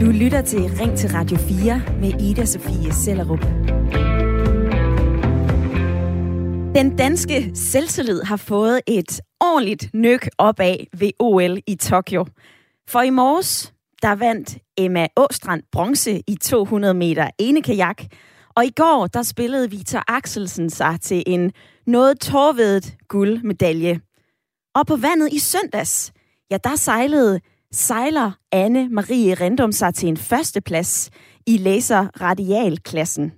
Du lytter til Ring til Radio 4 med Ida Sofie Sellerup. Den danske selvtillid har fået et ordentligt nyk opad ved OL i Tokyo. For i morges, der vandt Emma Åstrand bronze i 200 meter enekajak, og i går, der spillede Victor Axelsen sig til en noget tårvedet guldmedalje. Og på vandet i søndags, ja, der sejlede sejler Anne Marie Rendum sig til en førsteplads i laser radialklassen.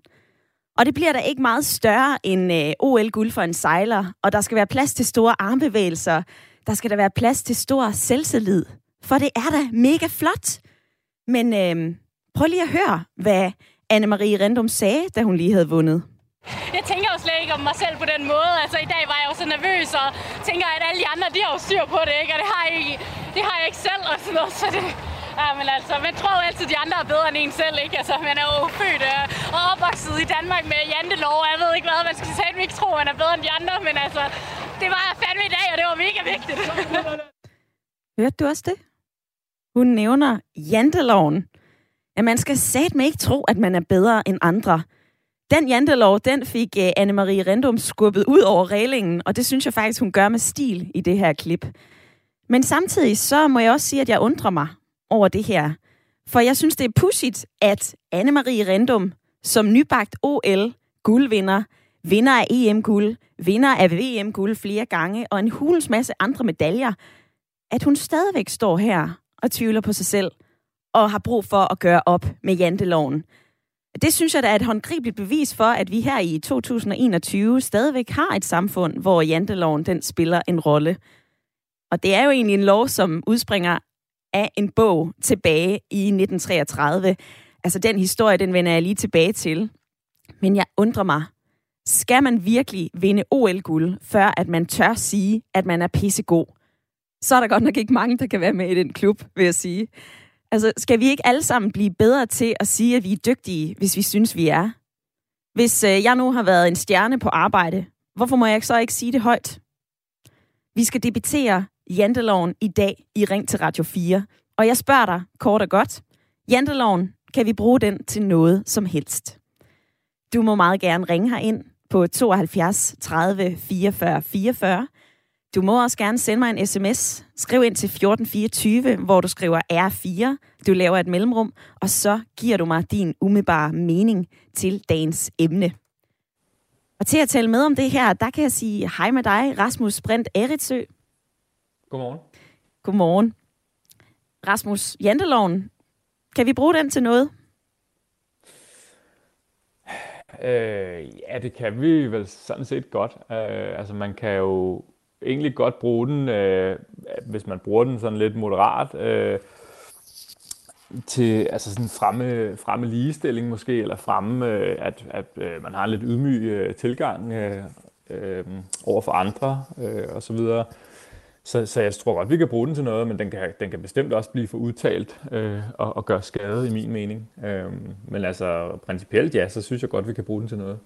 Og det bliver da ikke meget større end øh, OL-guld for en sejler, og der skal være plads til store armbevægelser. Der skal der være plads til stor selvtillid, for det er da mega flot. Men øh, prøv lige at høre, hvad Anne-Marie Rendum sagde, da hun lige havde vundet. Jeg tænker jo slet ikke om mig selv på den måde. Altså i dag var jeg jo så nervøs og tænker, at alle de andre, de har jo styr på det, ikke? Og det har jeg ikke, det har jeg ikke selv og sådan noget. Så det, ja, men altså, man tror jo altid, at de andre er bedre end en selv, ikke? Altså, man er jo født øh, og opvokset i Danmark med jantelov, og jeg ved ikke hvad, man skal sige, ikke tro, at man er bedre end de andre, men altså, det var jeg fandme i dag, og det var mega vigtigt. Hørte du også det? Hun nævner janteloven. At man skal satme ikke tro, at man er bedre end andre. Den jantelov, den fik uh, Anne-Marie Rendum skubbet ud over reglingen, og det synes jeg faktisk, hun gør med stil i det her klip. Men samtidig så må jeg også sige, at jeg undrer mig over det her. For jeg synes, det er pudsigt, at Anne-Marie Rendum som nybagt OL-guldvinder, vinder af EM-guld, vinder af VM-guld flere gange, og en hulens masse andre medaljer, at hun stadigvæk står her og tvivler på sig selv, og har brug for at gøre op med janteloven. Det synes jeg da er et håndgribeligt bevis for, at vi her i 2021 stadigvæk har et samfund, hvor janteloven den spiller en rolle. Og det er jo egentlig en lov, som udspringer af en bog tilbage i 1933. Altså den historie, den vender jeg lige tilbage til. Men jeg undrer mig, skal man virkelig vinde OL-guld, før at man tør sige, at man er pissegod? Så er der godt nok ikke mange, der kan være med i den klub, vil jeg sige. Altså, skal vi ikke alle sammen blive bedre til at sige, at vi er dygtige, hvis vi synes, vi er? Hvis øh, jeg nu har været en stjerne på arbejde, hvorfor må jeg så ikke sige det højt? Vi skal debattere janteloven i dag i Ring til Radio 4. Og jeg spørger dig kort og godt. Janteloven, kan vi bruge den til noget som helst? Du må meget gerne ringe her ind på 72 30 44 44. Du må også gerne sende mig en sms. Skriv ind til 1424, hvor du skriver R4. Du laver et mellemrum, og så giver du mig din umiddelbare mening til dagens emne. Og til at tale med om det her, der kan jeg sige hej med dig, Rasmus Sprint Eritsø. Godmorgen. Godmorgen. Rasmus, janteloven, kan vi bruge den til noget? Øh, ja, det kan vi vel sådan set godt. Øh, altså man kan jo egentlig godt bruge den, øh, hvis man bruger den sådan lidt moderat, øh, til altså sådan fremme, fremme ligestilling måske, eller fremme, øh, at, at øh, man har en lidt ydmyg øh, tilgang øh, øh, over for andre øh, og så videre. Så, så jeg tror godt, vi kan bruge den til noget, men den kan, den kan bestemt også blive for udtalt øh, og, og gøre skade i min mening. Øh, men altså principielt ja, så synes jeg godt, vi kan bruge den til noget.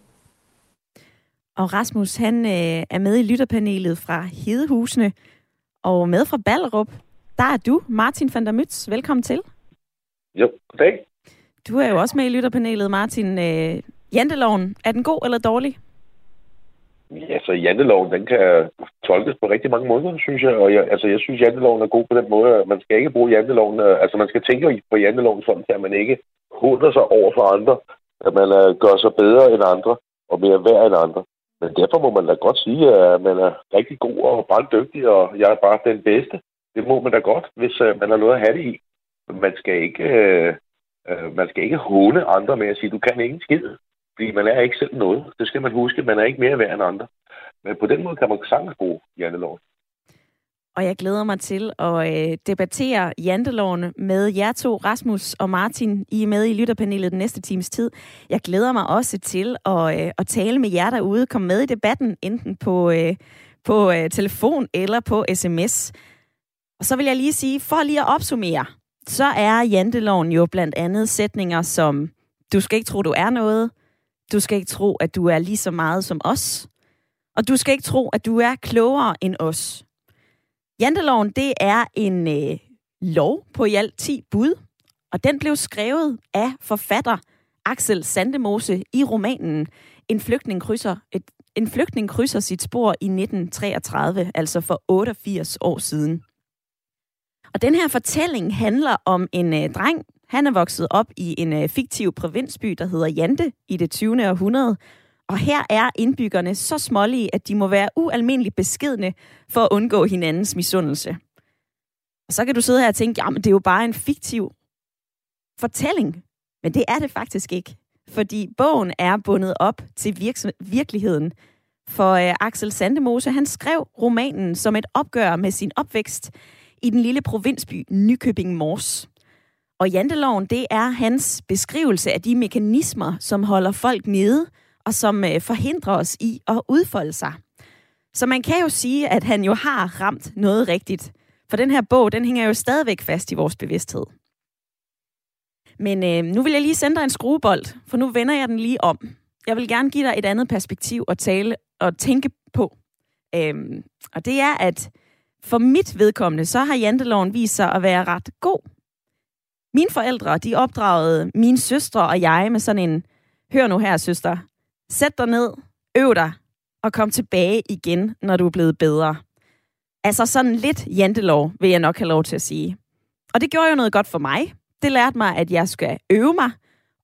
Og Rasmus, han øh, er med i lytterpanelet fra Hedehusene, og med fra Ballerup, der er du, Martin van der Mytz. Velkommen til. Jo, goddag. Du er jo også med i lytterpanelet, Martin. Øh, janteloven, er den god eller dårlig? Ja, så janteloven, den kan tolkes på rigtig mange måder, synes jeg. Og jeg, altså, jeg synes, janteloven er god på den måde, at man skal ikke bruge janteloven. Øh, altså, man skal tænke på janteloven sådan, at man ikke hunder sig over for andre. At man uh, gør sig bedre end andre og mere værd end andre. Men derfor må man da godt sige, at man er rigtig god og bare dygtig, og jeg er bare den bedste. Det må man da godt, hvis øh, man har noget at have det i. Man skal ikke, øh, øh man skal ikke håne andre med at sige, du kan ikke skid. Fordi man er ikke selv noget. Det skal man huske. Man er ikke mere værd end andre. Men på den måde kan man sagtens bruge janteloven. Og jeg glæder mig til at øh, debattere janteloven med jer to, Rasmus og Martin. I er med i lytterpanelet den næste times tid. Jeg glæder mig også til at, øh, at tale med jer derude. Kom med i debatten, enten på, øh, på øh, telefon eller på sms. Og så vil jeg lige sige, for lige at opsummere, så er janteloven jo blandt andet sætninger som, du skal ikke tro, du er noget, du skal ikke tro, at du er lige så meget som os, og du skal ikke tro, at du er klogere end os. Janteloven, det er en øh, lov på i alt 10 bud, og den blev skrevet af forfatter Axel Sandemose i romanen En flygtning krydser, et, en flygtning krydser sit spor i 1933, altså for 88 år siden. Og den her fortælling handler om en øh, dreng, han er vokset op i en øh, fiktiv provinsby, der hedder Jante i det 20. århundrede. Og her er indbyggerne så smålige, at de må være ualmindeligt beskedne for at undgå hinandens misundelse. Og så kan du sidde her og tænke, jamen det er jo bare en fiktiv fortælling. Men det er det faktisk ikke. Fordi bogen er bundet op til virkeligheden. For øh, Axel Sandemose, han skrev romanen som et opgør med sin opvækst i den lille provinsby Nykøbing Mors. Og janteloven, det er hans beskrivelse af de mekanismer, som holder folk nede, og som øh, forhindrer os i at udfolde sig. Så man kan jo sige, at han jo har ramt noget rigtigt. For den her bog, den hænger jo stadigvæk fast i vores bevidsthed. Men øh, nu vil jeg lige sende dig en skruebold, for nu vender jeg den lige om. Jeg vil gerne give dig et andet perspektiv at tale og tænke på. Øhm, og det er, at for mit vedkommende, så har janteloven vist sig at være ret god. Mine forældre, de opdragede mine søstre og jeg med sådan en, hør nu her søster, sæt dig ned, øv dig og kom tilbage igen, når du er blevet bedre. Altså sådan lidt jantelov, vil jeg nok have lov til at sige. Og det gjorde jo noget godt for mig. Det lærte mig, at jeg skal øve mig,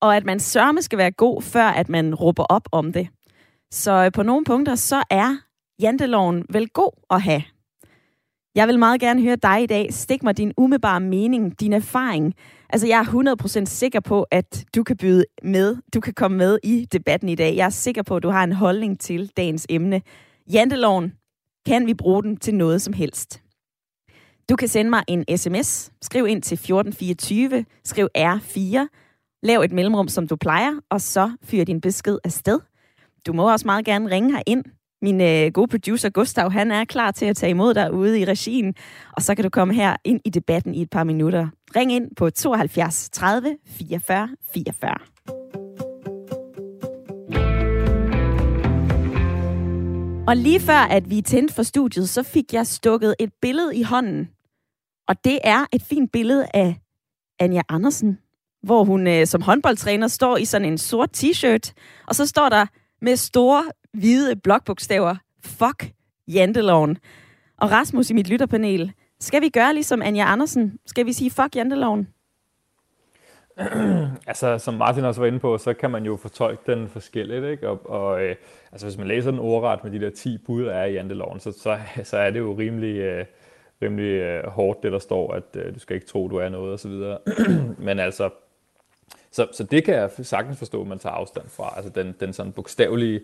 og at man sørme skal være god, før at man råber op om det. Så øh, på nogle punkter, så er janteloven vel god at have. Jeg vil meget gerne høre dig i dag. Stik mig din umiddelbare mening, din erfaring. Altså, jeg er 100% sikker på, at du kan byde med. Du kan komme med i debatten i dag. Jeg er sikker på, at du har en holdning til dagens emne. Janteloven, kan vi bruge den til noget som helst? Du kan sende mig en sms. Skriv ind til 1424. Skriv R4. Lav et mellemrum, som du plejer, og så fyr din besked afsted. Du må også meget gerne ringe her ind min øh, gode producer Gustav, han er klar til at tage imod dig ude i regien, og så kan du komme her ind i debatten i et par minutter. Ring ind på 72 30 44 44. Og lige før, at vi tændte for studiet, så fik jeg stukket et billede i hånden. Og det er et fint billede af Anja Andersen, hvor hun øh, som håndboldtræner står i sådan en sort t-shirt, og så står der med store hvide blokbogstaver, fuck janteloven. Og Rasmus i mit lytterpanel, skal vi gøre ligesom Anja Andersen? Skal vi sige fuck janteloven? altså, som Martin også var inde på, så kan man jo fortolke den forskelligt, ikke? Og, og øh, altså, hvis man læser den ordret med de der 10 bud, der er i janteloven, så, så, så er det jo rimelig, øh, rimelig øh, hårdt, det der står, at øh, du skal ikke tro, du er noget, og så videre. Men altså, så, så det kan jeg sagtens forstå, at man tager afstand fra. Altså den, den sådan bogstavelige,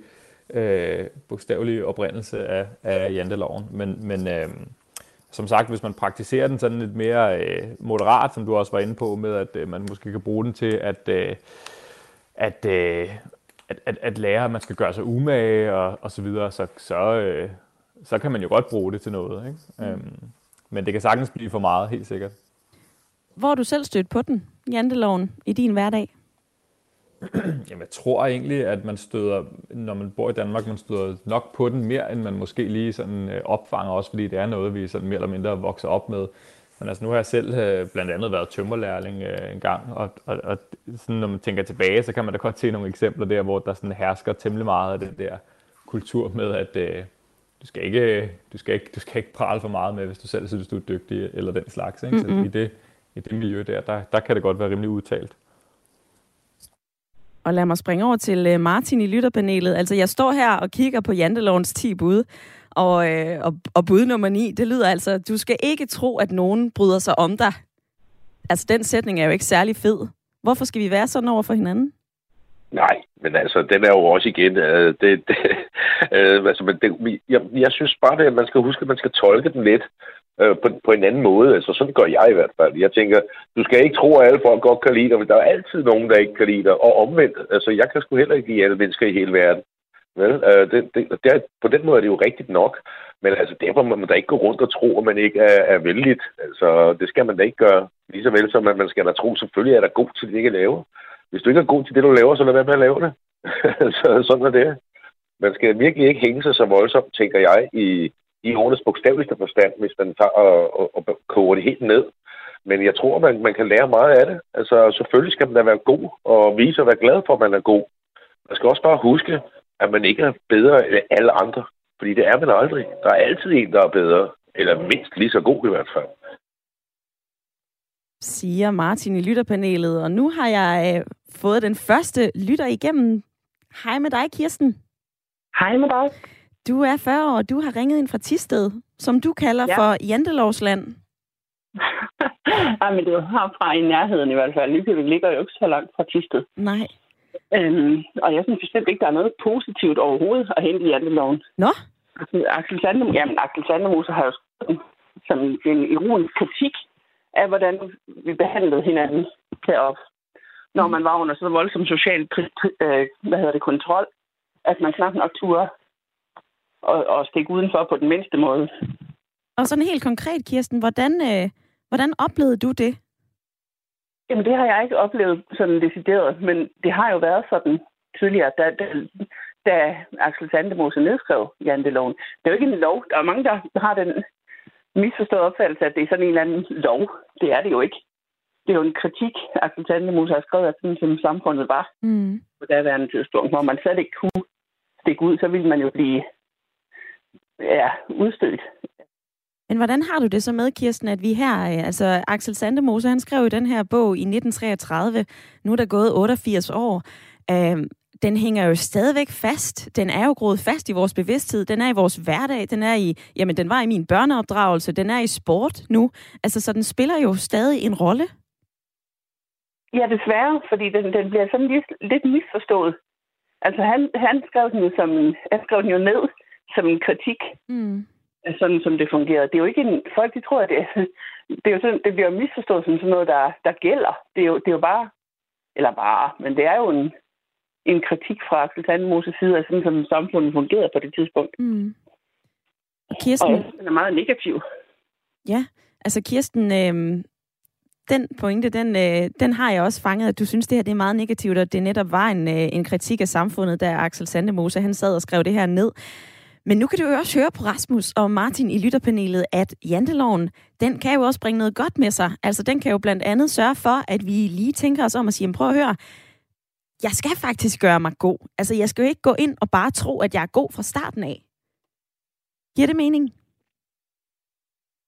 øh, bogstavelige oprindelse af, af janteloven. Men, men øh, som sagt, hvis man praktiserer den sådan lidt mere øh, moderat, som du også var inde på, med at øh, man måske kan bruge den til at, øh, at, øh, at, at, at lære, at man skal gøre sig umage og, og så videre, så, så, øh, så kan man jo godt bruge det til noget. Ikke? Mm. Øhm, men det kan sagtens blive for meget, helt sikkert. Hvor har du selv stødt på den, janteloven, i din hverdag? Jamen, jeg tror egentlig, at man støder, når man bor i Danmark, man støder nok på den mere, end man måske lige sådan øh, opfanger også, fordi det er noget, vi sådan mere eller mindre vokser op med. Men altså, nu har jeg selv øh, blandt andet været tømmerlærling øh, en gang, og, og, og sådan, når man tænker tilbage, så kan man da godt se nogle eksempler der, hvor der sådan hersker temmelig meget af det der kultur med, at øh, du skal ikke, du skal ikke, du skal ikke prale for meget med, hvis du selv synes, du er dygtig, eller den slags. Ikke? Mm-hmm. Så i det, i det miljø der, der, der kan det godt være rimelig udtalt. Og lad mig springe over til øh, Martin i lytterpanelet. Altså, jeg står her og kigger på Jantelovens 10 bud, og, øh, og, og bud nummer 9, det lyder altså, du skal ikke tro, at nogen bryder sig om dig. Altså, den sætning er jo ikke særlig fed. Hvorfor skal vi være sådan over for hinanden? Nej, men altså, den er jo også igen, øh, det, det, øh, altså, men det, jeg, jeg synes bare, at man skal huske, at man skal tolke den lidt øh, på, på en anden måde. Altså, sådan gør jeg i hvert fald. Jeg tænker, du skal ikke tro, at alle folk godt kan lide dig, men der er altid nogen, der ikke kan lide dig. Og omvendt, altså, jeg kan sgu heller ikke lide alle mennesker i hele verden. Vel? Øh, det, det, det på den måde er det jo rigtigt nok. Men altså, derfor må man da ikke gå rundt og tro, at man ikke er, er vældigt. Altså, det skal man da ikke gøre. Ligeså vel som at man skal da tro, selvfølgelig er der god til det, ikke laver. Hvis du ikke er god til det, du laver, så lad være med at lave det. så sådan er det. Man skal virkelig ikke hænge sig så voldsomt, tænker jeg, i, i ordets bogstaveligste forstand, hvis man tager og, og, og koger det helt ned. men jeg tror, man, man kan lære meget af det. Altså, selvfølgelig skal man da være god og vise at være glad for, at man er god. Man skal også bare huske, at man ikke er bedre end alle andre. Fordi det er man aldrig. Der er altid en, der er bedre. Eller mindst lige så god i hvert fald. Siger Martin i lytterpanelet. Og nu har jeg øh, fået den første lytter igennem. Hej med dig, Kirsten. Hej med dig. Du er 40 år, og du har ringet ind fra Tisted, som du kalder ja. for Jantelovsland. Ej, men det er jo herfra i nærheden i hvert fald. Nykøbing ligger jo ikke så langt fra Tisted. Nej. Øhm, og jeg synes bestemt ikke, der er noget positivt overhovedet at hente i janteloven. Nå? Axel Sandem, jamen, Axel Sandemose har jo som en ironisk kritik af, hvordan vi behandlede hinanden heroppe. Når man var under så voldsom social øh, hvad hedder det, kontrol, at man knap nok turde og, og stikke udenfor på den mindste måde. Og sådan helt konkret, Kirsten, hvordan, øh, hvordan oplevede du det? Jamen, det har jeg ikke oplevet sådan decideret, men det har jo været sådan tidligere, da, da, da Axel Sandemose nedskrev janteloven. Det er jo ikke en lov. Der er mange, der har den misforstået opfattelse, at det er sådan en eller anden lov. Det er det jo ikke. Det er jo en kritik, Axel Sandemose har skrevet, at sådan som samfundet var mm. på daværende tidspunkt, hvor man slet ikke kunne stikke ud, så ville man jo blive ja, udstødt. Men hvordan har du det så med, Kirsten, at vi her, øh, altså Axel Sandemose, han skrev i den her bog i 1933, nu er der gået 88 år, øh, den hænger jo stadigvæk fast. Den er jo groet fast i vores bevidsthed. Den er i vores hverdag. Den er i, jamen den var i min børneopdragelse. Den er i sport nu. Altså, så den spiller jo stadig en rolle. Ja, desværre, fordi den, den bliver sådan lidt, lidt misforstået. Altså, han, han skrev den jo som, han skrev den jo ned som en kritik. Mm. Sådan som det fungerede. Det er jo ikke en, folk de tror, at det, det, er jo sådan, det bliver misforstået som sådan noget, der, der gælder. Det er, jo, det er jo bare, eller bare, men det er jo en, en kritik fra Axel Sandemoses side af sådan, som samfundet fungerede på det tidspunkt. Mm. Kirsten... Og den er meget negativ. Ja, altså Kirsten, øh, den pointe, den, øh, den har jeg også fanget, at du synes, det her det er meget negativt, og det netop var en, øh, en kritik af samfundet, da Axel Sandemose, han sad og skrev det her ned. Men nu kan du jo også høre på Rasmus og Martin i lytterpanelet, at janteloven, den kan jo også bringe noget godt med sig. Altså, den kan jo blandt andet sørge for, at vi lige tænker os om at sige, prøv at høre, jeg skal faktisk gøre mig god. Altså, jeg skal jo ikke gå ind og bare tro, at jeg er god fra starten af. Giver det mening?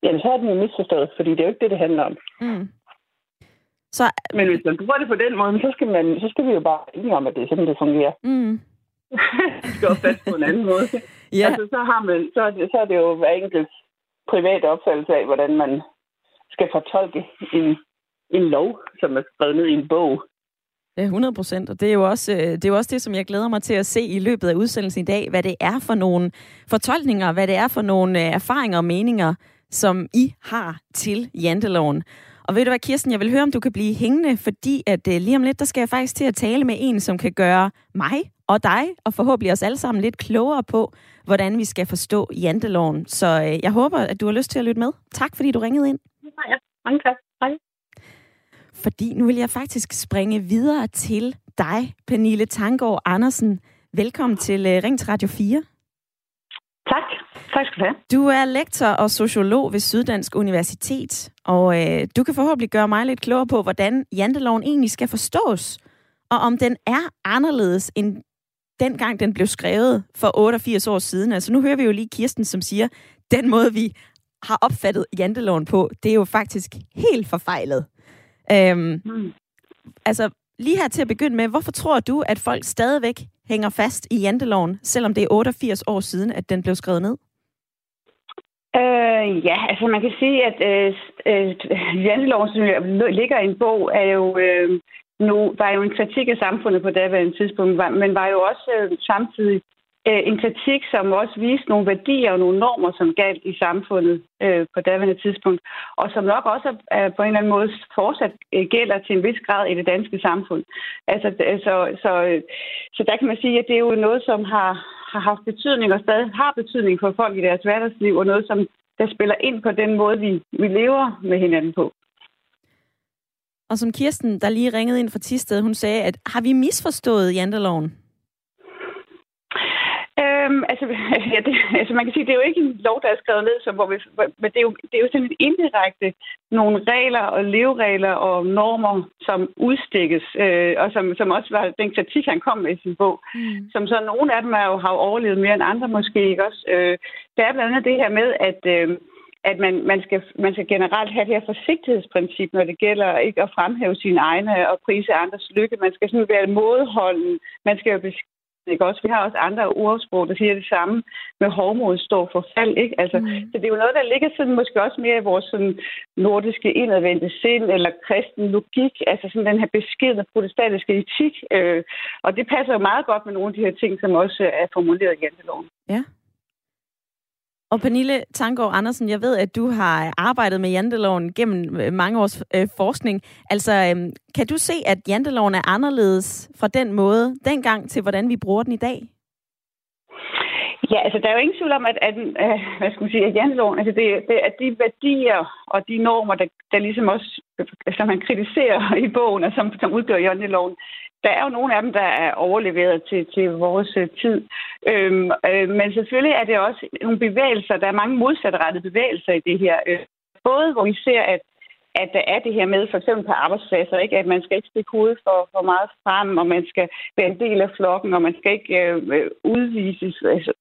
Jamen, så er den jo misforstået, fordi det er jo ikke det, det handler om. Mm. Så... Men hvis man bruger det på den måde, så skal, man, så skal vi jo bare enige om, at det er sådan, det fungerer. Mm. Det skal fast på en anden måde. ja. Altså, så, har man, så, er det, så er det jo hver enkelt privat opfattelse af, hvordan man skal fortolke en, en lov, som er skrevet ned i en bog. Ja, 100 procent. Og det er, jo også, øh, det er jo også det, som jeg glæder mig til at se i løbet af udsendelsen i dag, hvad det er for nogle fortolkninger, hvad det er for nogle øh, erfaringer og meninger, som I har til janteloven. Og ved du hvad, Kirsten, jeg vil høre, om du kan blive hængende, fordi at uh, lige om lidt, der skal jeg faktisk til at tale med en, som kan gøre mig og dig, og forhåbentlig os alle sammen lidt klogere på, hvordan vi skal forstå janteloven. Så uh, jeg håber, at du har lyst til at lytte med. Tak, fordi du ringede ind. Ja, mange tak. Hej. Fordi nu vil jeg faktisk springe videre til dig, Pernille Tangård Andersen. Velkommen til uh, Ring til Radio 4. Tak. Tak skal du have. Du er lektor og sociolog ved Syddansk Universitet, og øh, du kan forhåbentlig gøre mig lidt klogere på, hvordan janteloven egentlig skal forstås, og om den er anderledes end dengang den blev skrevet for 88 år siden. Altså nu hører vi jo lige Kirsten, som siger, den måde vi har opfattet janteloven på, det er jo faktisk helt forfejlet. Øhm, mm. Altså, lige her til at begynde med, hvorfor tror du, at folk stadigvæk hænger fast i janteloven, selvom det er 88 år siden, at den blev skrevet ned? Øh, ja, altså man kan sige, at øh, øh, janteloven, som ligger i en bog, er jo, øh, nu, var jo en kritik af samfundet på daværende tidspunkt, men var jo også øh, samtidig øh, en kritik, som også viste nogle værdier og nogle normer, som galt i samfundet øh, på daværende tidspunkt, og som nok også øh, på en eller anden måde fortsat øh, gælder til en vis grad i det danske samfund. Altså, altså så, så, så der kan man sige, at det er jo noget, som har, har haft betydning og stadig har betydning for folk i deres hverdagsliv, og noget, som der spiller ind på den måde, vi, vi lever med hinanden på. Og som Kirsten, der lige ringede ind fra Tisted, hun sagde, at har vi misforstået janteloven? Øh, Øhm, altså, ja, det, altså, man kan sige, det er jo ikke en lov, der er skrevet ned, så, hvor vi, men det er, jo, det er jo sådan indirekte nogle regler og leveregler og normer, som udstikkes, øh, og som, som også var den kritik, han kom med i sin bog. Mm. Som så nogle af dem er jo, har jo overlevet mere end andre måske ikke også. Øh, der er blandt andet det her med, at... Øh, at man, man, skal, man skal generelt have det her forsigtighedsprincip, når det gælder ikke at fremhæve sine egne og prise andres lykke. Man skal sådan være modholden. Man skal jo ikke også? Vi har også andre ordsprog, der siger det samme med hormon står for fald. Ikke? Altså, mm. Så det er jo noget, der ligger sådan, måske også mere i vores sådan, nordiske indadvendte sind eller kristen logik, altså sådan den her beskedne protestantiske etik. Øh, og det passer jo meget godt med nogle af de her ting, som også er formuleret i janteloven. Ja. Og Pernille Tangård Andersen, jeg ved, at du har arbejdet med janteloven gennem øh, mange års øh, forskning. Altså, øh, kan du se, at janteloven er anderledes fra den måde dengang til, hvordan vi bruger den i dag? Ja, altså der er jo ingen tvivl om, at, at at hvad skal man sige, at janteloven, altså det, det, at de værdier og de normer, der, der ligesom også, som man kritiserer i bogen, og som, som udgør janteloven, der er jo nogle af dem, der er overleveret til, til vores øh, tid. Øhm, øh, men selvfølgelig er det også nogle bevægelser. Der er mange modsatrettede bevægelser i det her. Øh, både hvor vi ser, at at der er det her med, for eksempel på arbejdspladser, ikke? at man skal ikke stikke hovedet for, for meget frem, og man skal være en del af flokken, og man skal ikke øh, udvise altså,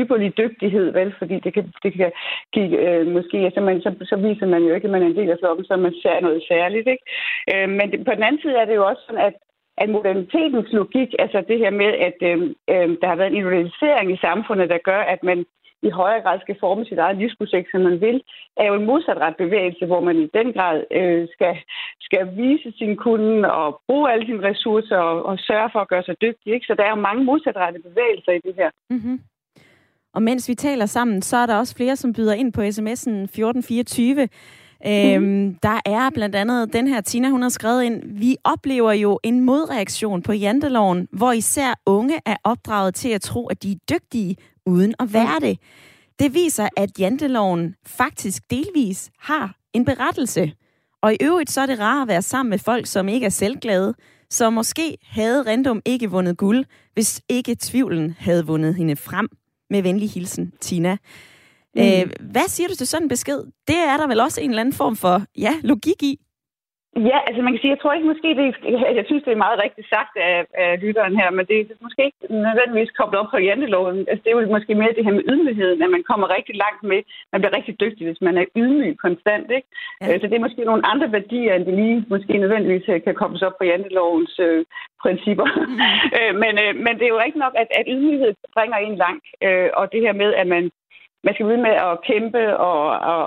ypperlig dygtighed, vel? fordi det kan, det kan give øh, måske, altså man, så, så viser man jo ikke, at man er en del af flokken, så man ser noget særligt. Ikke? Øh, men det, på den anden side er det jo også sådan, at at modernitetens logik, altså det her med, at øh, øh, der har været en individualisering i samfundet, der gør, at man i højere grad skal forme sit eget livsprojekt, som man vil, er jo en modsatret bevægelse, hvor man i den grad øh, skal, skal vise sin kunde og bruge alle sine ressourcer og, og sørge for at gøre sig dygtig. Ikke? Så der er jo mange modsatrettede bevægelser i det her. Mm-hmm. Og mens vi taler sammen, så er der også flere, som byder ind på sms'en 1424. Øhm, mm. Der er blandt andet den her Tina, hun har skrevet ind, vi oplever jo en modreaktion på janteloven, hvor især unge er opdraget til at tro, at de er dygtige, uden at være det. Det viser, at janteloven faktisk delvis har en berettelse. Og i øvrigt så er det rart at være sammen med folk, som ikke er selvglade, så måske havde Rendum ikke vundet guld, hvis ikke tvivlen havde vundet hende frem. Med venlig hilsen, Tina. Mm. Øh, hvad siger du til sådan en besked? Det er der vel også en eller anden form for ja, logik i? Ja, altså man kan sige, jeg tror ikke måske, det er, jeg synes, det er meget rigtigt sagt af, af lytteren her, men det er måske ikke nødvendigvis koblet op på janteloven. Altså det er jo måske mere det her med ydmygheden, at man kommer rigtig langt med, man bliver rigtig dygtig, hvis man er ydmyg konstant, ikke? Ja. Så det er måske nogle andre værdier, end det lige måske nødvendigvis øh, kan kobles op på jantelovens øh, principper. Mm. øh, men, øh, men det er jo ikke nok, at, at ydmyghed bringer en langt, øh, og det her med, at man man skal blive med at kæmpe og, og,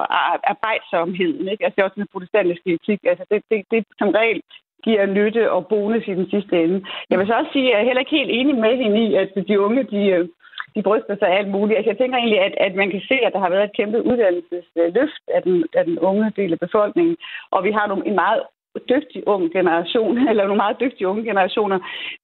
arbejdsomheden. Ikke? Altså, det er også den protestantiske etik. Altså, det, det, det som regel giver nytte og bonus i den sidste ende. Jeg vil så også sige, at jeg er heller ikke helt enig med hende i, at de unge, de, øh, de bryster sig af alt muligt. Altså, jeg tænker egentlig, at, at man kan se, at der har været et kæmpe uddannelsesløft af den, af den unge del af befolkningen, og vi har nogle, en meget dygtig ung generation, eller nogle meget dygtige unge generationer.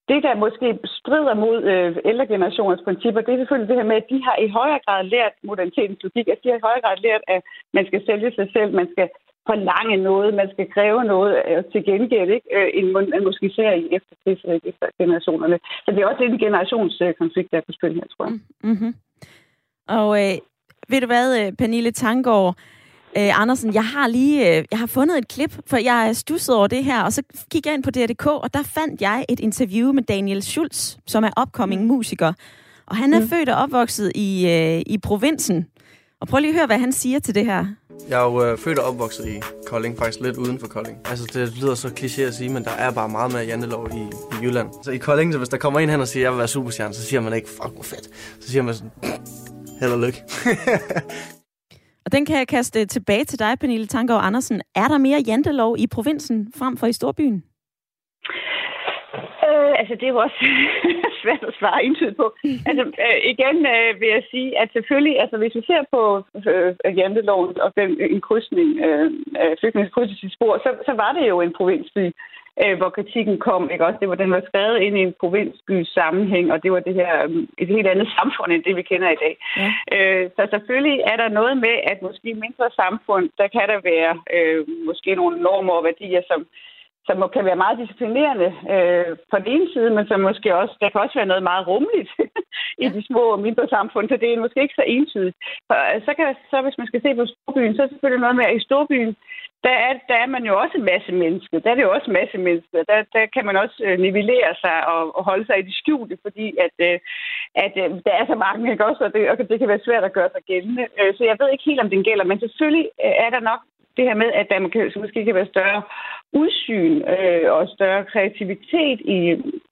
Det, der måske strider mod øh, ældre generationers principper, det er selvfølgelig det her med, at de har i højere grad lært modernitetens logik. at de har i højere grad lært, at man skal sælge sig selv, man skal forlange noget, man skal kræve noget øh, til gengæld, ikke? Øh, end man måske ser i efter øh, generationerne. Så det er også en generationskonflikt, øh, der er på spil her, tror jeg. Mm-hmm. mm-hmm. Og øh, ved du hvad, øh, Pernille Tangård, Øh, Andersen, jeg har lige øh, jeg har fundet et klip, for jeg er stusset over det her, og så gik jeg ind på DRDK, og der fandt jeg et interview med Daniel Schulz, som er upcoming mm. musiker. Og han er mm. født og opvokset i, øh, i provinsen. Og prøv lige at høre, hvad han siger til det her. Jeg er jo øh, født og opvokset i Kolding, faktisk lidt uden for Kolding. Altså, det lyder så kliché at sige, men der er bare meget mere jantelov i, i Jylland. Så i Kolding, så hvis der kommer en hen og siger, at jeg vil være superstjerne, så siger man ikke, fuck, hvor fedt. Så siger man sådan, held og lykke. Og den kan jeg kaste tilbage til dig, Pernille Tangård Andersen. Er der mere jantelov i provinsen frem for i storbyen? Øh, altså, det er jo også svært at svare entydigt på. Altså, øh, igen øh, vil jeg sige, at selvfølgelig, altså, hvis vi ser på øh, janteloven og den en krydsning, øh, flygtningekrydsning spor, så, så var det jo en provinsby øh, hvor kritikken kom. Ikke? Også det var, den var skrevet ind i en provinsbys sammenhæng, og det var det her um, et helt andet samfund, end det vi kender i dag. Ja. Øh, så selvfølgelig er der noget med, at måske mindre samfund, der kan der være øh, måske nogle normer og værdier, som som kan være meget disciplinerende øh, på den ene side, men som måske også, der kan også være noget meget rummeligt i de små og mindre samfund, så det er måske ikke så entydigt. For, øh, så, kan, så hvis man skal se på storbyen, så er det selvfølgelig noget med, at i storbyen, der er, der er man jo også en masse mennesker. Der er det jo også en masse mennesker. Der, der kan man også øh, nivellere sig og, og holde sig i det skjulte, fordi at, øh, at øh, der er så mange, ikke også? Og det, og det kan være svært at gøre sig gældende. Øh, så jeg ved ikke helt, om den gælder, men selvfølgelig øh, er der nok det her med, at der måske, måske kan være større udsyn øh, og større kreativitet i,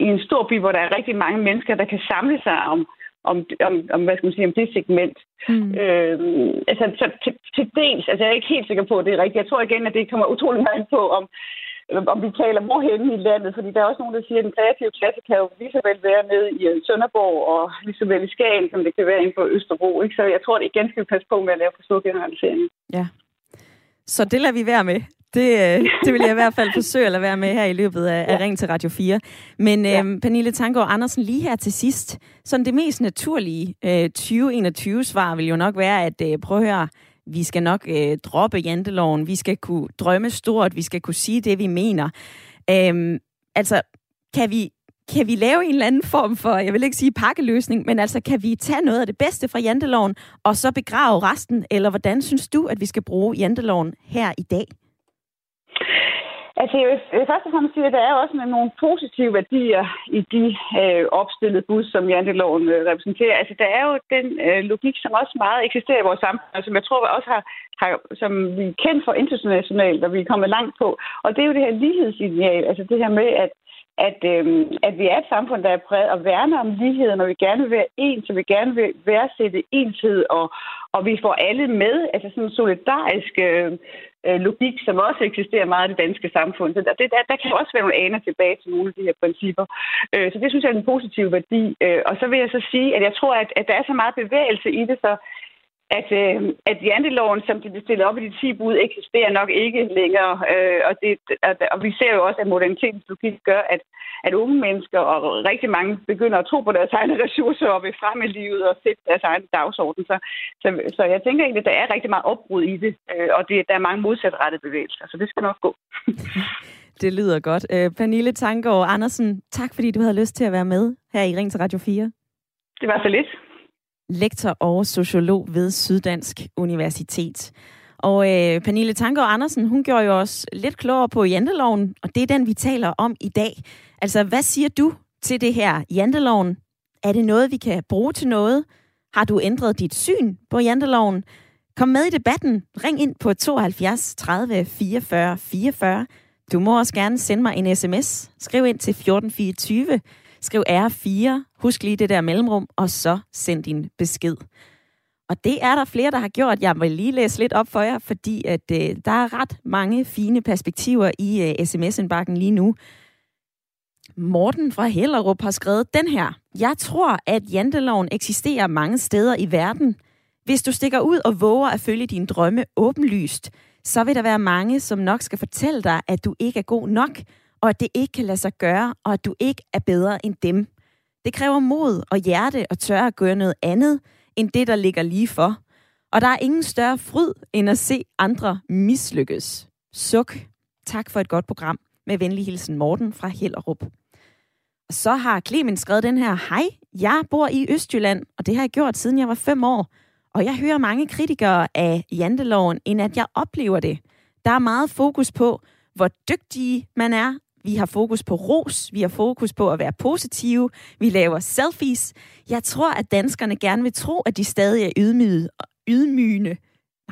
i en stor by, hvor der er rigtig mange mennesker, der kan samle sig om, om, om, om hvad skal man sige, om det segment. Mm. Øh, altså, så til, til dels, altså jeg er ikke helt sikker på, at det er rigtigt. Jeg tror igen, at det kommer utrolig meget på, om, om vi taler hvorhenne i landet, fordi der er også nogen, der siger, at den kreative klasse kan jo lige så vel være nede i øh, Sønderborg og lige så vel i Skagen, som det kan være inde på Østerbro. Ikke? Så jeg tror, det igen skal vi passe på med at lave for stor generalisering. Ja, så det lader vi være med. Det, øh, det vil jeg i hvert fald forsøge at lade være med her i løbet af, ja. af Ring til Radio 4. Men ja. øhm, Pernille Tangård Andersen, lige her til sidst, sådan det mest naturlige øh, 2021-svar vil jo nok være, at øh, prøv at høre, vi skal nok øh, droppe janteloven, vi skal kunne drømme stort, vi skal kunne sige det, vi mener. Øhm, altså, kan vi kan vi lave en eller anden form for, jeg vil ikke sige pakkeløsning, men altså kan vi tage noget af det bedste fra janteloven, og så begrave resten, eller hvordan synes du, at vi skal bruge janteloven her i dag? Altså, jeg vil først og fremmest sige, at der er også nogle positive værdier i de øh, opstillede bus, som janteloven øh, repræsenterer. Altså, der er jo den øh, logik, som også meget eksisterer i vores samfund, og som jeg tror vi også har, har, som vi er kendt for internationalt, og vi er kommet langt på. Og det er jo det her lighedsideal, altså det her med, at at, øh, at vi er et samfund, der er præget og værner om ligheden, og vi gerne vil være ens, så vi gerne vil værdsætte enshed, og, og vi får alle med, altså sådan en solidarisk øh, øh, logik, som også eksisterer meget i det danske samfund. Så der, det, der, der kan også være nogle aner tilbage til nogle af de her principper. Øh, så det synes jeg er en positiv værdi. Øh, og så vil jeg så sige, at jeg tror, at, at der er så meget bevægelse i det, så at, øh, at janteloven, som de stiller op i de 10 bud, eksisterer nok ikke længere. Øh, og, det, og, og vi ser jo også, at modernitetens logik gør, at, at unge mennesker og rigtig mange begynder at tro på deres egne ressourcer og vil frem i livet og sætte deres egen dagsorden. Så, så, så jeg tænker egentlig, at der er rigtig meget opbrud i det, øh, og det, der er mange modsatrettede bevægelser, så det skal nok gå. det lyder godt. Øh, Pernille Tangård Andersen, tak fordi du havde lyst til at være med her i Ring til Radio 4. Det var så lidt lektor og sociolog ved Syddansk Universitet. Og øh, Pernille Tanker Andersen, hun gjorde jo også lidt klogere på janteloven, og det er den, vi taler om i dag. Altså, hvad siger du til det her janteloven? Er det noget, vi kan bruge til noget? Har du ændret dit syn på janteloven? Kom med i debatten. Ring ind på 72 30 44 44. Du må også gerne sende mig en sms. Skriv ind til 1424. Skriv R4, husk lige det der mellemrum, og så send din besked. Og det er der flere, der har gjort. Jeg vil lige læse lidt op for jer, fordi at, øh, der er ret mange fine perspektiver i øh, sms-indbakken lige nu. Morten fra Hellerup har skrevet den her. Jeg tror, at janteloven eksisterer mange steder i verden. Hvis du stikker ud og våger at følge dine drømme åbenlyst, så vil der være mange, som nok skal fortælle dig, at du ikke er god nok, og at det ikke kan lade sig gøre, og at du ikke er bedre end dem. Det kræver mod og hjerte at tørre at gøre noget andet, end det, der ligger lige for. Og der er ingen større fryd, end at se andre mislykkes. Suk. Tak for et godt program. Med venlig hilsen Morten fra Hellerup. Og så har Clemen skrevet den her. Hej, jeg bor i Østjylland, og det har jeg gjort siden jeg var fem år. Og jeg hører mange kritikere af janteloven, end at jeg oplever det. Der er meget fokus på, hvor dygtige man er, vi har fokus på ros, vi har fokus på at være positive, vi laver selfies. Jeg tror, at danskerne gerne vil tro, at de stadig er ydmyge, ydmygende.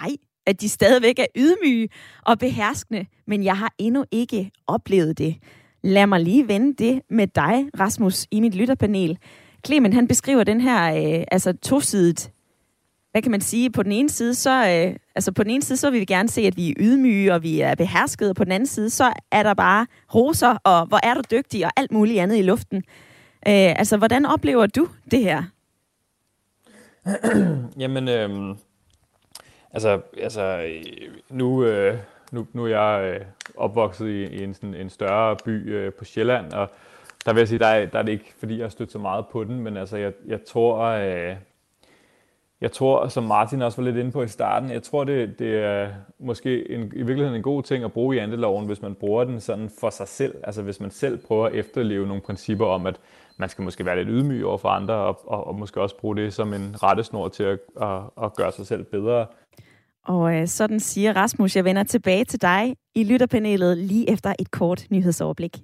Nej, at de stadigvæk er ydmyge og beherskende, men jeg har endnu ikke oplevet det. Lad mig lige vende det med dig, Rasmus, i mit lytterpanel. Clemen, han beskriver den her øh, altså tosidigt hvad kan man sige, på den ene side, så, øh, altså på den ene side, så vil vi gerne se, at vi er ydmyge, og vi er beherskede, og på den anden side, så er der bare roser, og hvor er du dygtig, og alt muligt andet i luften. Øh, altså, hvordan oplever du det her? Jamen, øh, altså, altså nu, øh, nu, nu er jeg øh, opvokset i, i en, sådan, en større by øh, på Sjælland, og der vil jeg sige, der er, der er det ikke, fordi jeg har stødt så meget på den, men altså, jeg, jeg tror, øh, jeg tror, som Martin også var lidt inde på i starten, jeg tror, det, det er måske en, i virkeligheden en god ting at bruge i andeloven, hvis man bruger den sådan for sig selv. Altså hvis man selv prøver at efterleve nogle principper om, at man skal måske være lidt ydmyg over for andre, og, og, og måske også bruge det som en rettesnor til at, at, at gøre sig selv bedre. Og øh, sådan siger Rasmus, jeg vender tilbage til dig i lytterpanelet lige efter et kort nyhedsoverblik.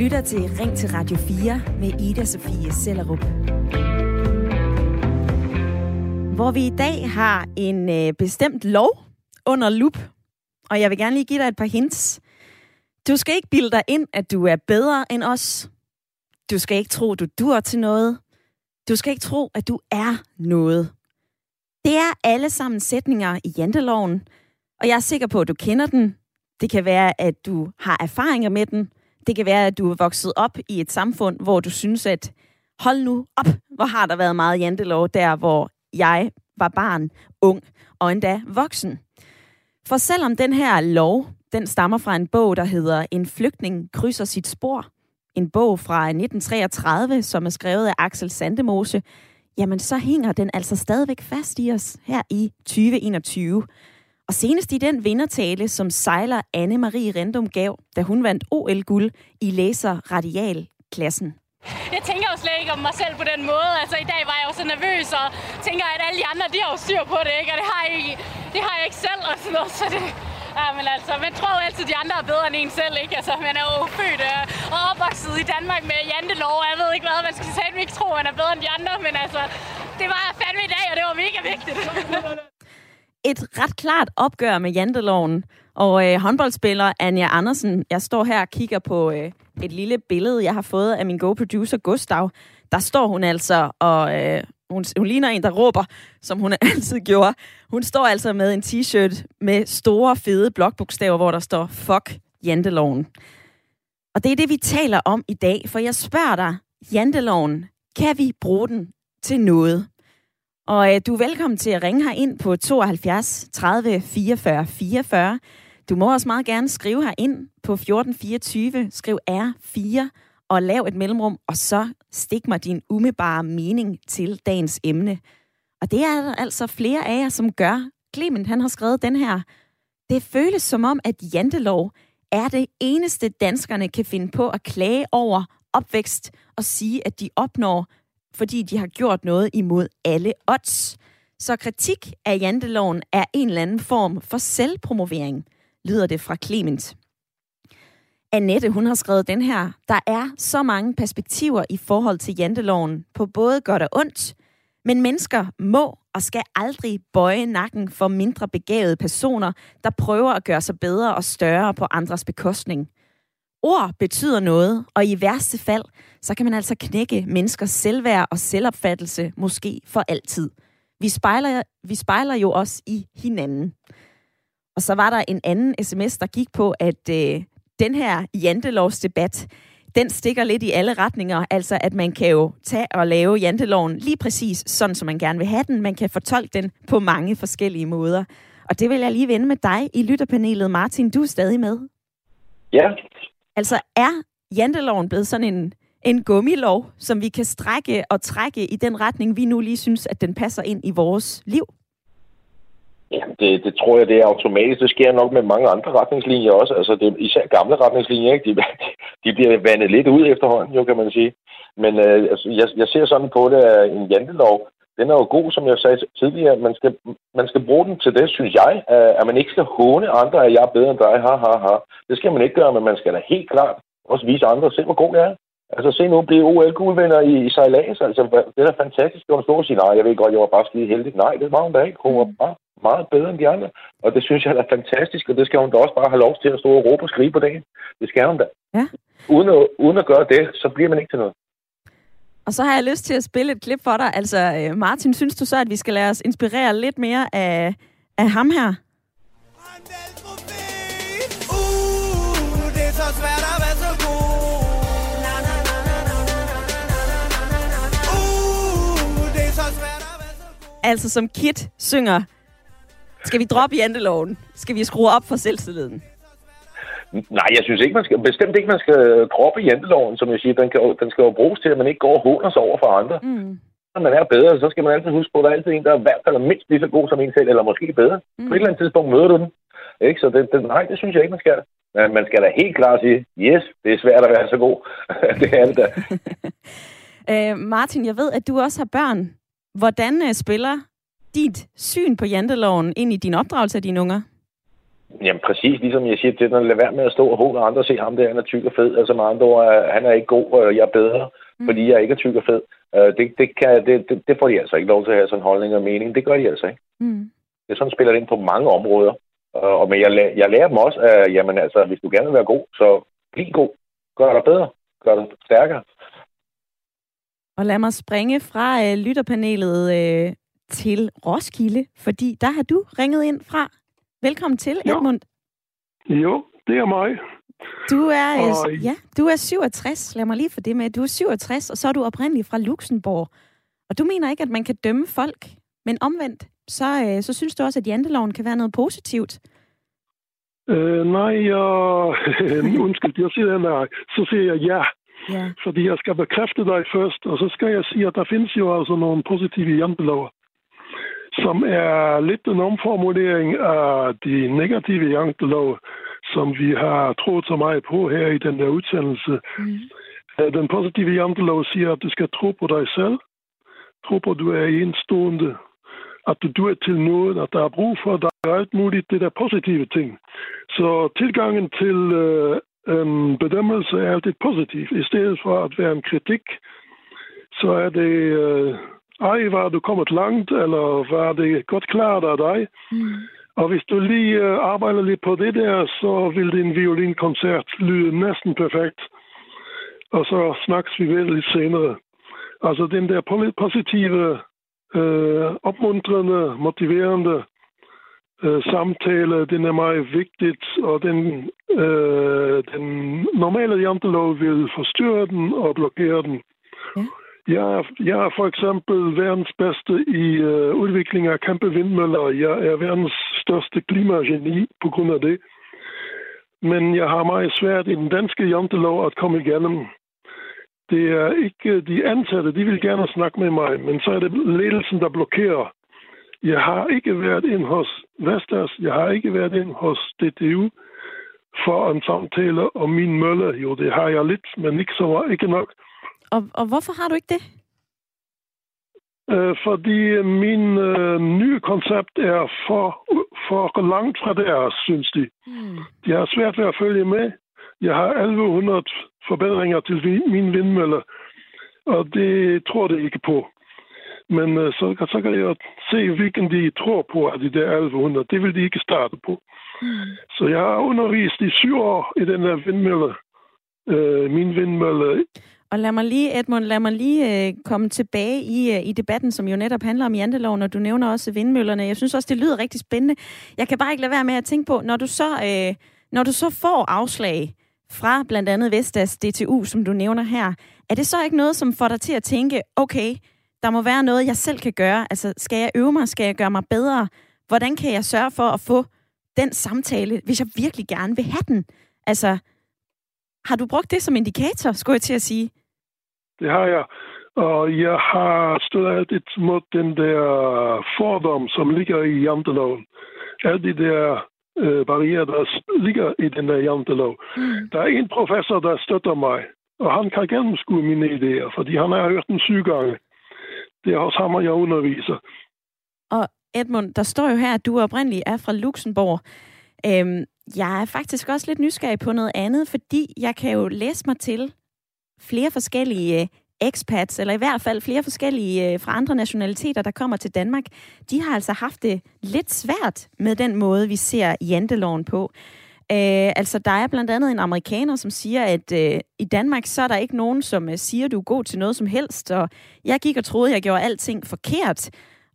Lytter til Ring til Radio 4 med Ida Sofie Sellerup. Hvor vi i dag har en øh, bestemt lov under lup. Og jeg vil gerne lige give dig et par hints. Du skal ikke bilde dig ind, at du er bedre end os. Du skal ikke tro, du dur til noget. Du skal ikke tro, at du er noget. Det er alle sammen sætninger i janteloven, og jeg er sikker på, at du kender den. Det kan være, at du har erfaringer med den. Det kan være, at du er vokset op i et samfund, hvor du synes, at hold nu op, hvor har der været meget jantelov der, hvor jeg var barn, ung og endda voksen. For selvom den her lov, den stammer fra en bog, der hedder En flygtning krydser sit spor, en bog fra 1933, som er skrevet af Axel Sandemose, jamen så hænger den altså stadigvæk fast i os her i 2021. Og senest i den vindertale, som sejler Anne-Marie Rendum gav, da hun vandt OL-guld i læser-radial-klassen. Jeg tænker jo slet ikke om mig selv på den måde. Altså i dag var jeg jo så nervøs og tænker, at alle de andre, de har jo styr på det, ikke? Og det har jeg ikke, det har jeg ikke selv og sådan noget. Så det, ja, men altså, man tror jo altid, at de andre er bedre end en selv, ikke? Altså, man er jo født øh, og opvokset i Danmark med jantelov, og jeg ved ikke hvad, man skal sige, ikke tro, at man er bedre end de andre, men altså, det var fandme i dag, og det var mega vigtigt. et ret klart opgør med janteloven. Og øh, håndboldspiller Anja Andersen, jeg står her og kigger på øh, et lille billede, jeg har fået af min go-producer Gustav. Der står hun altså, og øh, hun, hun ligner en, der råber, som hun altid gjorde. Hun står altså med en t-shirt med store, fede blokbogstaver, hvor der står, fuck janteloven. Og det er det, vi taler om i dag, for jeg spørger dig, janteloven, kan vi bruge den til noget? Og øh, du er velkommen til at ringe her ind på 72 30 44 44. Du må også meget gerne skrive her ind på 1424. Skriv R4 og lav et mellemrum, og så stik mig din umiddelbare mening til dagens emne. Og det er der altså flere af jer, som gør. Clement, han har skrevet den her. Det føles som om, at jantelov er det eneste, danskerne kan finde på at klage over opvækst og sige, at de opnår fordi de har gjort noget imod alle odds. Så kritik af janteloven er en eller anden form for selvpromovering, lyder det fra Clement. Annette, hun har skrevet den her. Der er så mange perspektiver i forhold til janteloven på både godt og ondt, men mennesker må og skal aldrig bøje nakken for mindre begavede personer, der prøver at gøre sig bedre og større på andres bekostning. Ord betyder noget, og i værste fald, så kan man altså knække menneskers selvværd og selvopfattelse måske for altid. Vi spejler, vi spejler jo også i hinanden. Og så var der en anden sms, der gik på, at øh, den her jantelovsdebat, den stikker lidt i alle retninger. Altså, at man kan jo tage og lave janteloven lige præcis sådan, som man gerne vil have den. Man kan fortolke den på mange forskellige måder. Og det vil jeg lige vende med dig i lytterpanelet. Martin, du er stadig med. Ja, Altså er janteloven blevet sådan en, en gummilov, som vi kan strække og trække i den retning, vi nu lige synes, at den passer ind i vores liv? Ja, det, det tror jeg, det er automatisk. Det sker nok med mange andre retningslinjer også. Altså, det, især gamle retningslinjer, ikke? De, de bliver vandet lidt ud efterhånden, jo, kan man sige. Men øh, altså, jeg, jeg ser sådan på det, at en jantelov, den er jo god, som jeg sagde tidligere. Man skal, man skal bruge den til det, synes jeg, at man ikke skal håne andre, at jeg er bedre end dig. Ha, ha, ha. Det skal man ikke gøre, men man skal da helt klart også vise andre, se hvor god jeg er. Altså se nu blive OL-guldvinder i, i sejlads. Altså, det er da fantastisk. Det var stå og sige, nej, jeg ved godt, jeg var bare skide heldig. Nej, det var hun da ikke. Hun var bare meget bedre end de andre. Og det synes jeg er fantastisk, og det skal hun da også bare have lov til at stå og råbe og skrige på dagen. Det skal hun da. Ja. Uden at, uden at gøre det, så bliver man ikke til noget. Og så har jeg lyst til at spille et klip for dig. Altså, øh, Martin, synes du så, at vi skal lade os inspirere lidt mere af, af ham her? Altså, som Kit synger, skal vi droppe janteloven? Skal vi skrue op for selvtilliden? Nej, jeg synes ikke, man skal, bestemt ikke, man skal droppe janteloven, som jeg siger. Den, kan, den skal jo bruges til, at man ikke går og håner sig over for andre. Mm. Når man er bedre, så skal man altid huske på, at der er altid en, der er i hvert fald mindst lige så god som en selv, eller måske bedre. Mm. På et eller andet tidspunkt møder du den. Ikke? Så det, det, nej, det synes jeg ikke, man skal. Men man skal da helt klart sige, yes, det er svært at være så god. det er det da. øh, Martin, jeg ved, at du også har børn. Hvordan uh, spiller dit syn på janteloven ind i din opdragelse af dine unger? Jamen præcis, ligesom jeg siger til den, lad være med at stå og håne andre og se ham der, han er tyk og fed. Altså med andre ord, han er ikke god, og jeg er bedre, mm. fordi jeg ikke er tyk og fed. Uh, det, det, kan, det, det, det får de altså ikke lov til at have sådan holdning og mening. Det gør de altså ikke. Mm. Det sådan, spiller det ind på mange områder. Uh, og men jeg, jeg lærer dem også, at jamen, altså, hvis du gerne vil være god, så bliv god. Gør dig bedre. Gør dig stærkere. Og lad mig springe fra uh, lytterpanelet uh, til Roskilde, fordi der har du ringet ind fra. Velkommen til, Edmund. Jo, det er mig. Du er, og... ja, du er 67. Lad mig lige få det med. Du er 67, og så er du oprindeligt fra Luxembourg. Og du mener ikke, at man kan dømme folk, men omvendt, så, øh, så synes du også, at janteloven kan være noget positivt. Øh, nej, jeg... undskyld, jeg siger nej. Så siger jeg ja. Ja. Fordi jeg skal bekræfte dig først, og så skal jeg sige, at der findes jo altså nogle positive jantelover som er lidt en omformulering af de negative jantelov, som vi har troet så meget på her i den der udsendelse. Mm. Den positive jantelov siger, at du skal tro på dig selv, tro på, at du er enstående, at du duer til noget, at der er brug for dig, og alt muligt, det der positive ting. Så tilgangen til øh, en bedømmelse er altid positiv, i stedet for at være en kritik, så er det øh, ej, var du kommet langt, eller var det godt klart af dig? Mm. Og hvis du lige uh, arbejder lidt på det der, så vil din violinkoncert lyde næsten perfekt. Og så snakkes vi vel lidt senere. Altså den der positive, uh, opmuntrende, motiverende uh, samtale, den er meget vigtigt, og den, uh, den normale jantelov vil forstyrre den og blokere den. Ja. Jeg, jeg er for eksempel verdens bedste i øh, udvikling af kæmpe vindmøller. Jeg er verdens største klimageni på grund af det. Men jeg har meget svært i den danske jantelov at komme igennem. Det er ikke de ansatte, de vil gerne snakke med mig, men så er det ledelsen, der blokerer. Jeg har ikke været ind hos Vestas, jeg har ikke været ind hos DTU for en samtale om min mølle. Jo, det har jeg lidt, men ikke, så, ikke nok. Og, og hvorfor har du ikke det? Øh, fordi min øh, nye koncept er for, for langt fra deres, synes de. Mm. De har svært ved at følge med. Jeg har 1100 forbedringer til min vindmølle, og det tror det ikke på. Men øh, så, så kan jeg se, hvilken de tror på af de der 1100. Det vil de ikke starte på. Mm. Så jeg har undervist i syv år i den der vindmølle. Øh, min vindmølle og lad mig lige, Edmund, lad mig lige øh, komme tilbage i, øh, i debatten, som jo netop handler om janteloven, og du nævner også vindmøllerne. Jeg synes også, det lyder rigtig spændende. Jeg kan bare ikke lade være med at tænke på, når du så, øh, når du så får afslag fra blandt andet Vestas DTU, som du nævner her, er det så ikke noget, som får dig til at tænke, okay, der må være noget, jeg selv kan gøre. Altså, skal jeg øve mig? Skal jeg gøre mig bedre? Hvordan kan jeg sørge for at få den samtale, hvis jeg virkelig gerne vil have den? Altså, har du brugt det som indikator, skulle jeg til at sige? Det har jeg. Og jeg har stået lidt mod den der fordom, som ligger i janteloven. Alle de der øh, barriere, der ligger i den der jantelov. Mm. Der er en professor, der støtter mig, og han kan gennemskue mine idéer, fordi han har hørt den syv gange. Det er også ham, jeg underviser. Og Edmund, der står jo her, at du oprindeligt er fra Luxembourg. Øhm, jeg er faktisk også lidt nysgerrig på noget andet, fordi jeg kan jo læse mig til, flere forskellige øh, expats, eller i hvert fald flere forskellige øh, fra andre nationaliteter, der kommer til Danmark, de har altså haft det lidt svært med den måde, vi ser janteloven på. Øh, altså, der er blandt andet en amerikaner, som siger, at øh, i Danmark, så er der ikke nogen, som øh, siger, du er god til noget som helst, og jeg gik og troede, jeg gjorde alting forkert.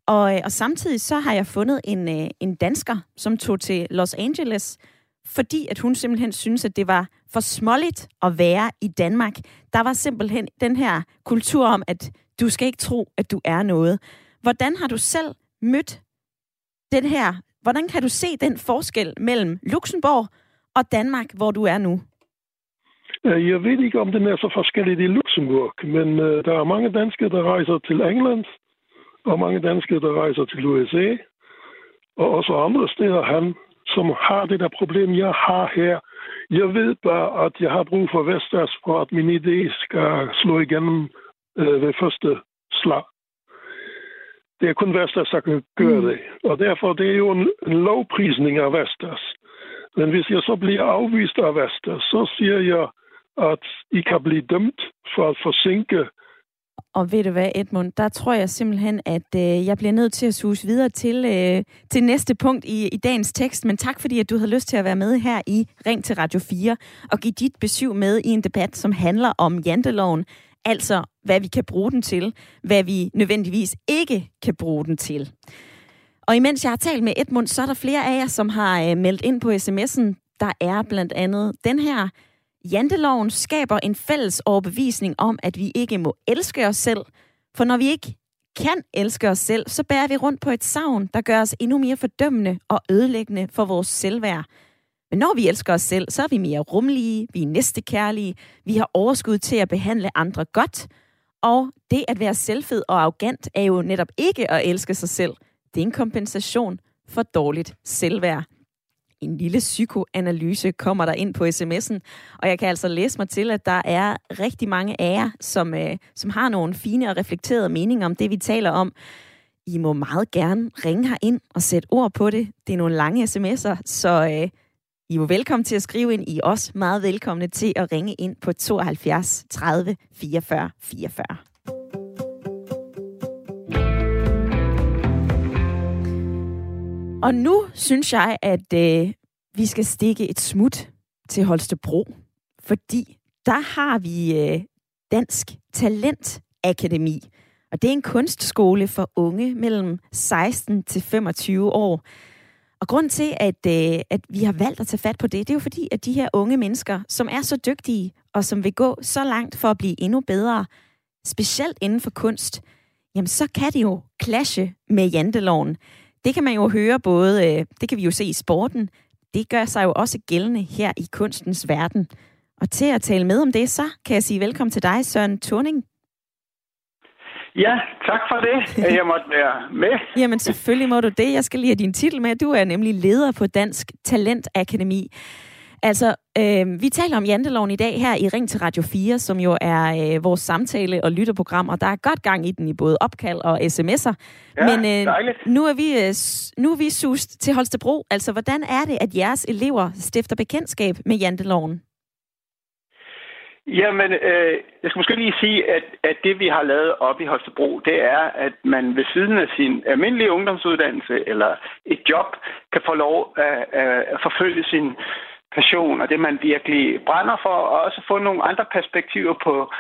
Og, øh, og samtidig så har jeg fundet en, øh, en dansker, som tog til Los Angeles, fordi at hun simpelthen synes, at det var for småligt at være i Danmark. Der var simpelthen den her kultur om, at du skal ikke tro, at du er noget. Hvordan har du selv mødt den her, hvordan kan du se den forskel mellem Luxembourg og Danmark, hvor du er nu? Øh, jeg ved ikke, om det er så forskellig i Luxembourg, men øh, der er mange danskere, der rejser til England, og mange danskere, der rejser til USA, og også andre steder hen, som har det der problem, jeg har her. Jeg ved bare, at jeg har brug for Vestas, for at min idé skal slå igennem uh, ved første slag. Det er kun Vestas, der kan gøre mm. det. Og derfor det er jo en, en lovprisning af Vestas. Men hvis jeg så bliver afvist af Vestas, så siger jeg, at I kan blive dømt for at forsinke og ved du hvad, Edmund, der tror jeg simpelthen, at øh, jeg bliver nødt til at suge videre til, øh, til næste punkt i, i dagens tekst. Men tak fordi, at du havde lyst til at være med her i Ring til Radio 4 og give dit besøg med i en debat, som handler om janteloven. Altså, hvad vi kan bruge den til, hvad vi nødvendigvis ikke kan bruge den til. Og imens jeg har talt med Edmund, så er der flere af jer, som har øh, meldt ind på sms'en. Der er blandt andet den her. Janteloven skaber en fælles overbevisning om, at vi ikke må elske os selv. For når vi ikke kan elske os selv, så bærer vi rundt på et savn, der gør os endnu mere fordømmende og ødelæggende for vores selvværd. Men når vi elsker os selv, så er vi mere rummelige, vi er næstekærlige, vi har overskud til at behandle andre godt, og det at være selvfed og arrogant er jo netop ikke at elske sig selv. Det er en kompensation for dårligt selvværd. En lille psykoanalyse kommer der ind på sms'en, og jeg kan altså læse mig til, at der er rigtig mange af jer, som, øh, som har nogle fine og reflekterede meninger om det, vi taler om. I må meget gerne ringe her ind og sætte ord på det. Det er nogle lange sms'er, så øh, I er velkommen til at skrive ind. I er også meget velkomne til at ringe ind på 72 30 44 44. Og nu synes jeg, at øh, vi skal stikke et smut til Holstebro, fordi der har vi øh, Dansk Talent Akademi. Og det er en kunstskole for unge mellem 16 til 25 år. Og grund til, at, øh, at vi har valgt at tage fat på det, det er jo fordi, at de her unge mennesker, som er så dygtige, og som vil gå så langt for at blive endnu bedre, specielt inden for kunst, jamen så kan det jo clashe med janteloven. Det kan man jo høre både, øh, det kan vi jo se i sporten, det gør sig jo også gældende her i kunstens verden. Og til at tale med om det, så kan jeg sige velkommen til dig, Søren Thorning. Ja, tak for det, at jeg måtte være med. Jamen selvfølgelig må du det. Jeg skal lige have din titel med. Du er nemlig leder på Dansk Talent Akademi. Altså, øh, vi taler om janteloven i dag her i Ring til Radio 4, som jo er øh, vores samtale- og lytterprogram, og der er godt gang i den i både opkald og sms'er. Ja, Men øh, nu er vi øh, nu er vi sust til Holstebro. Altså, hvordan er det, at jeres elever stifter bekendtskab med janteloven? Jamen, øh, jeg skal måske lige sige, at, at det, vi har lavet op i Holstebro, det er, at man ved siden af sin almindelige ungdomsuddannelse eller et job, kan få lov at, at forfølge sin passion og det, man virkelig brænder for, og også få nogle andre perspektiver på,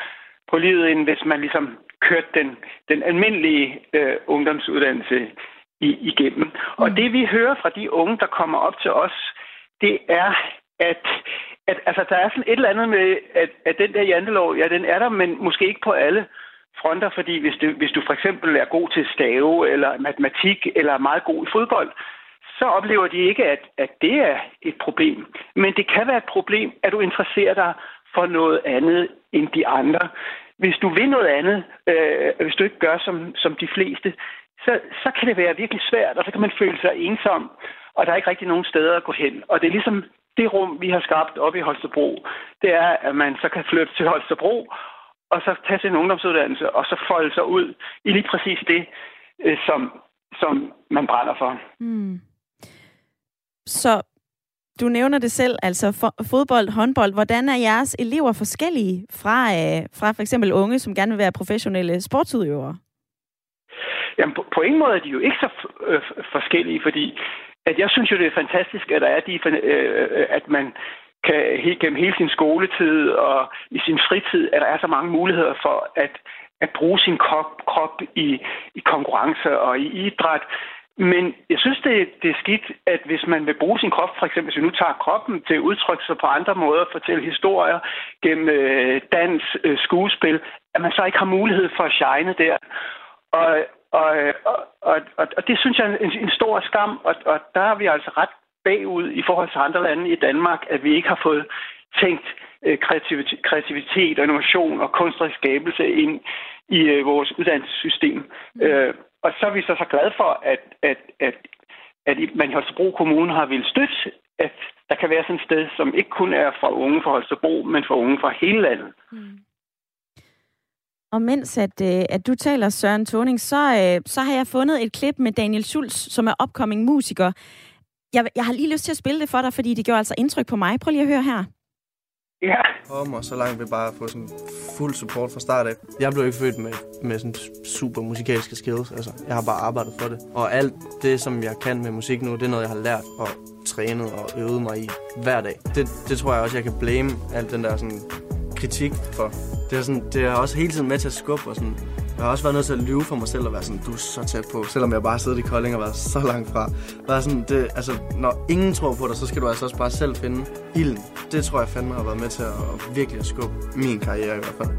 på livet, end hvis man ligesom kørte den, den almindelige øh, ungdomsuddannelse i, igennem. Og mm. det, vi hører fra de unge, der kommer op til os, det er, at, at altså, der er sådan et eller andet med, at, at den der jantelov, ja, den er der, men måske ikke på alle fronter, fordi hvis du, hvis du for eksempel er god til stave eller matematik, eller er meget god i fodbold, så oplever de ikke, at, at det er et problem. Men det kan være et problem, at du interesserer dig for noget andet end de andre. Hvis du vil noget andet, øh, hvis du ikke gør som, som de fleste, så, så kan det være virkelig svært, og så kan man føle sig ensom, og der er ikke rigtig nogen steder at gå hen. Og det er ligesom det rum, vi har skabt op i Holstebro, det er, at man så kan flytte til Holstebro, og så tage sin ungdomsuddannelse, og så folde sig ud i lige præcis det, øh, som, som man brænder for. Mm. Så du nævner det selv, altså for, fodbold, håndbold. Hvordan er jeres elever forskellige fra, øh, fra for eksempel unge, som gerne vil være professionelle sportsudøvere? Jamen, på, på en måde er de jo ikke så øh, forskellige, fordi at jeg synes jo, det er fantastisk, at der er de, øh, øh at man kan helt, gennem hele sin skoletid og i sin fritid, at der er så mange muligheder for at, at bruge sin krop, krop i, i konkurrence og i idræt. Men jeg synes, det, det er skidt, at hvis man vil bruge sin krop, for eksempel hvis vi nu tager kroppen til at udtrykke sig på andre måder, fortælle historier gennem øh, dans, øh, skuespil, at man så ikke har mulighed for at shine der. Og, og, og, og, og det synes jeg er en, en stor skam, og, og der er vi altså ret bagud i forhold til andre lande i Danmark, at vi ikke har fået tænkt øh, kreativitet, kreativitet og innovation og kunstnerisk skabelse ind i øh, vores uddannelsessystem. Øh, og så er vi så så glade for, at, at, at, at man i Holstebro Kommune har vil støtte, at der kan være sådan et sted, som ikke kun er for unge fra Holstebro, men for unge fra hele landet. Mm. Og mens at, øh, at du taler, Søren Toning, så, øh, så har jeg fundet et klip med Daniel Schulz, som er opkommende musiker. Jeg, jeg har lige lyst til at spille det for dig, fordi det gjorde altså indtryk på mig. Prøv lige at høre her. Ja. Om og så langt vi bare få sådan fuld support fra start af. Jeg blev ikke født med, med sådan super musikalske skills. Altså, jeg har bare arbejdet for det. Og alt det, som jeg kan med musik nu, det er noget, jeg har lært og trænet og øvet mig i hver dag. Det, det tror jeg også, jeg kan blame alt den der sådan kritik for. Det er, sådan, det er også hele tiden med til at skubbe og sådan jeg har også været nødt til at lyve for mig selv og være sådan, du er så tæt på. Selvom jeg bare sidder i Kolding og været så langt fra. Var sådan, det, altså, når ingen tror på dig, så skal du altså også bare selv finde ilden. Det tror jeg fandme har været med til at virkelig at skubbe min karriere i hvert fald.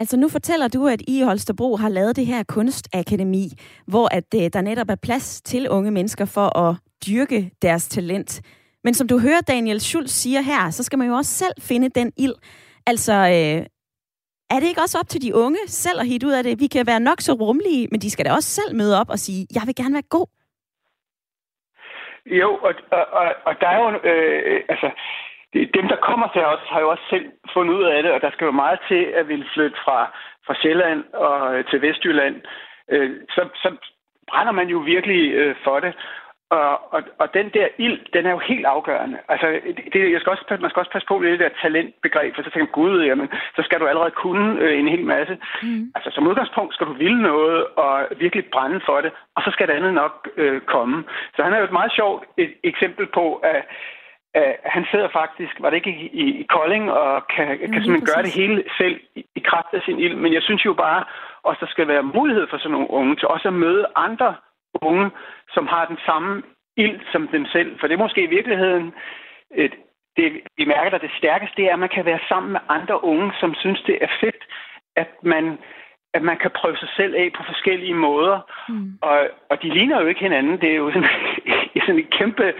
Altså nu fortæller du, at I i Holstebro har lavet det her kunstakademi, hvor at øh, der netop er plads til unge mennesker for at dyrke deres talent. Men som du hører Daniel Schulz siger her, så skal man jo også selv finde den ild. Altså, øh, er det ikke også op til de unge selv at hitte ud af det? Vi kan være nok så rummelige, men de skal da også selv møde op og sige, jeg vil gerne være god. Jo, og, og, og, og der er jo, øh, altså, dem, der kommer til os, har jo også selv fundet ud af det, og der skal jo meget til at ville flytte fra, fra Sjælland og øh, til Vestjylland. Øh, så, så brænder man jo virkelig øh, for det. Og, og, og den der ild, den er jo helt afgørende. Altså, det, jeg skal også, man skal også passe på med det der talentbegreb, for så tænker man, gud, jamen, så skal du allerede kunne øh, en hel masse. Mm. Altså, som udgangspunkt skal du ville noget og virkelig brænde for det, og så skal det andet nok øh, komme. Så han er jo et meget sjovt et eksempel på, at, at han sidder faktisk, var det ikke i, i, Kolding, og kan, mm, kan simpelthen gøre det hele selv i, i kraft af sin ild. Men jeg synes jo bare, også der skal være mulighed for sådan nogle unge til også at møde andre unge, som har den samme ild som dem selv. For det er måske i virkeligheden, et, det, vi mærker, at det stærkeste det er, at man kan være sammen med andre unge, som synes, det er fedt, at man, at man kan prøve sig selv af på forskellige måder. Mm. Og, og de ligner jo ikke hinanden. Det er jo sådan, sådan et kæmpe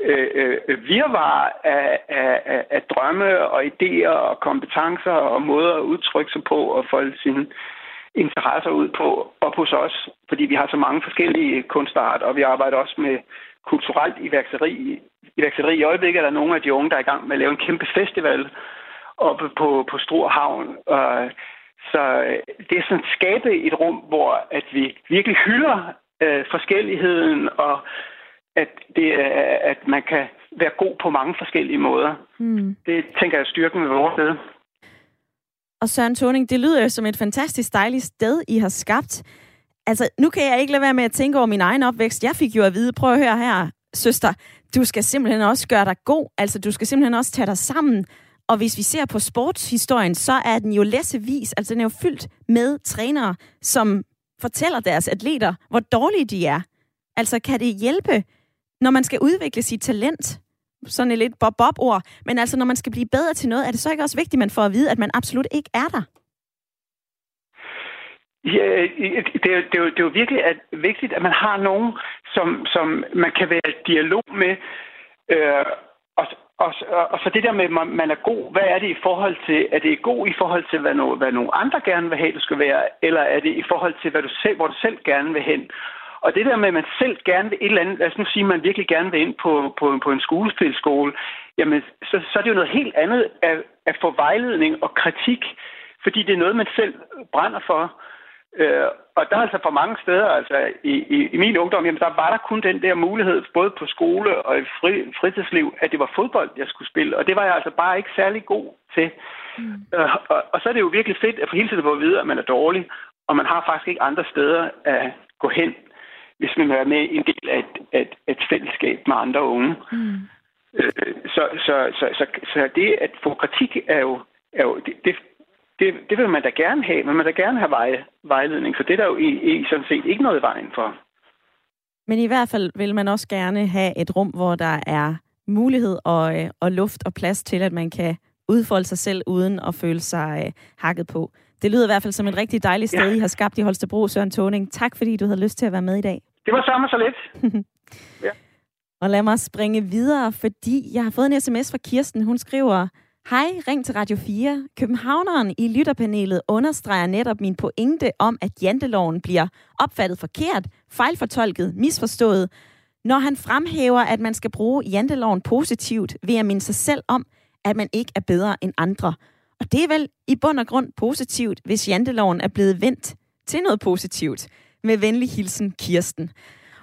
øh, øh, virvar af, af, af drømme og idéer og kompetencer og måder at udtrykke sig på og folde sine interesser ud på op hos os, fordi vi har så mange forskellige kunstarter, og vi arbejder også med kulturelt iværksætteri. iværksætteri. I øjeblikket er der nogle af de unge, der er i gang med at lave en kæmpe festival oppe på, på Stor Havn. Og, så øh, det er sådan at skabe et rum, hvor at vi virkelig hylder øh, forskelligheden, og at, det, øh, at man kan være god på mange forskellige måder. Mm. Det tænker jeg er styrken ved vores sted. Og Søren Toning, det lyder jo som et fantastisk dejligt sted, I har skabt. Altså, nu kan jeg ikke lade være med at tænke over min egen opvækst. Jeg fik jo at vide, prøv at høre her, søster, du skal simpelthen også gøre dig god. Altså, du skal simpelthen også tage dig sammen. Og hvis vi ser på sportshistorien, så er den jo læsevis, altså den er jo fyldt med trænere, som fortæller deres atleter, hvor dårlige de er. Altså, kan det hjælpe, når man skal udvikle sit talent? Sådan et lidt bob-bob-ord. Men altså, når man skal blive bedre til noget, er det så ikke også vigtigt, at man får at vide, at man absolut ikke er der? Ja, det, er, det, er det er jo virkelig at, vigtigt, at man har nogen, som, som man kan være i dialog med. Øh, og, og, og så det der med, at man er god, hvad er det i forhold til, er det god i forhold til, hvad, no, hvad nogle andre gerne vil have, du skal være, eller er det i forhold til, hvad du selv, hvor du selv gerne vil hen? Og det der med, at man selv gerne vil et eller andet, lad os nu sige, at man virkelig gerne vil ind på, på, på en skuespilskole, jamen så, så er det jo noget helt andet at, at få vejledning og kritik, fordi det er noget, man selv brænder for. Øh, og der er altså for mange steder, altså i, i, i min ungdom, jamen der var der kun den der mulighed, både på skole og i fri, fritidsliv, at det var fodbold, jeg skulle spille, og det var jeg altså bare ikke særlig god til. Mm. Øh, og, og så er det jo virkelig fedt at få hele tiden få at vide, at man er dårlig, og man har faktisk ikke andre steder at gå hen hvis man er med en del af et, et, et fællesskab med andre unge. Mm. Øh, så, så, så, så, så det at få kritik er jo, er jo det, det, det, det vil man da gerne have, men man vil da gerne have vej, vejledning, så det er der jo i, i sådan set ikke noget i vejen for. Men i hvert fald vil man også gerne have et rum, hvor der er mulighed og, øh, og luft og plads til, at man kan udfolde sig selv uden at føle sig øh, hakket på. Det lyder i hvert fald som et rigtig dejligt sted, ja. I har skabt i Holstebro, Søren Toning. Tak fordi du havde lyst til at være med i dag. Det var samme så lidt. ja. Og lad mig springe videre, fordi jeg har fået en sms fra Kirsten. Hun skriver, Hej, ring til Radio 4. Københavneren i lytterpanelet understreger netop min pointe om, at janteloven bliver opfattet forkert, fejlfortolket, misforstået, når han fremhæver, at man skal bruge janteloven positivt ved at minde sig selv om, at man ikke er bedre end andre. Og det er vel i bund og grund positivt, hvis janteloven er blevet vendt til noget positivt. Med venlig hilsen, Kirsten.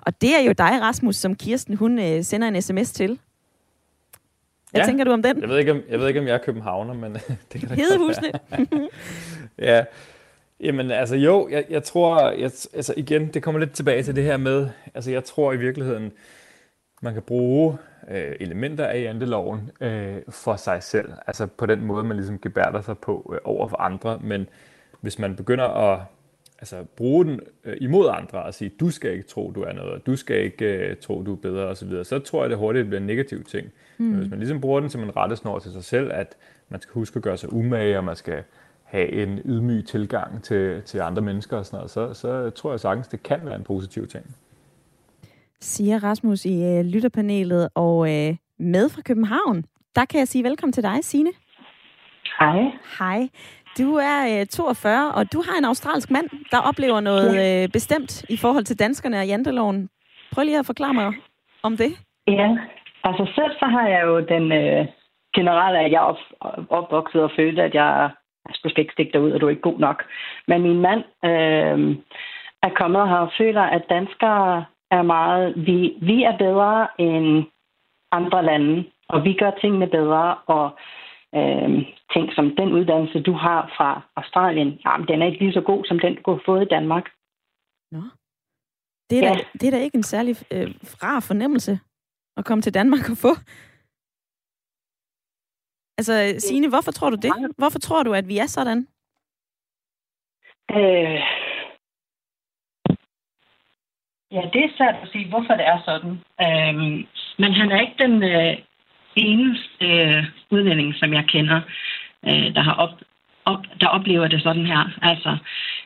Og det er jo dig, Rasmus, som Kirsten hun øh, sender en sms til. Hvad ja. tænker du om den? Jeg ved ikke, om jeg, ved ikke, om jeg er københavner, men det kan da Hedehusene. ja. Jamen, altså jo, jeg, jeg tror, jeg, altså igen, det kommer lidt tilbage til det her med, altså jeg tror i virkeligheden, man kan bruge øh, elementer af janteloven øh, for sig selv, altså på den måde, man ligesom gebærder sig på øh, over for andre, men hvis man begynder at altså, bruge den øh, imod andre og sige, du skal ikke tro, du er noget, du skal ikke øh, tro, du er bedre osv., så, så tror jeg, det hurtigt bliver en negativ ting. Mm. Men hvis man ligesom bruger den som en rettesnor til sig selv, at man skal huske at gøre sig umage, og man skal have en ydmyg tilgang til, til andre mennesker og sådan noget, så, så tror jeg sagtens, det kan være en positiv ting. Siger Rasmus i øh, lytterpanelet, og øh, med fra København, der kan jeg sige velkommen til dig, Signe. Hej. Hej. Du er øh, 42, og du har en australsk mand, der oplever noget øh, bestemt i forhold til danskerne og janteloven. Prøv lige at forklare mig om det. Ja, altså selv så har jeg jo den øh, generelle, at jeg er op, opvokset og følte, at jeg, jeg skulle ikke stikke dig ud, og du er ikke god nok. Men min mand øh, er kommet og føler, at danskere er meget, vi, vi er bedre end andre lande, og vi gør tingene bedre, og øh, ting som den uddannelse, du har fra Australien, jamen, den er ikke lige så god som den, du har fået i Danmark. Nå. Det er, ja. da, det er da ikke en særlig øh, rar fornemmelse at komme til Danmark og få. Altså, Signe, hvorfor tror du det? Hvorfor tror du, at vi er sådan? Øh... Ja, det er svært at sige, hvorfor det er sådan. Øhm, men han er ikke den, øh, eneste øh, udlænding, som jeg kender, øh, der har op, op, der oplever det sådan her. Altså,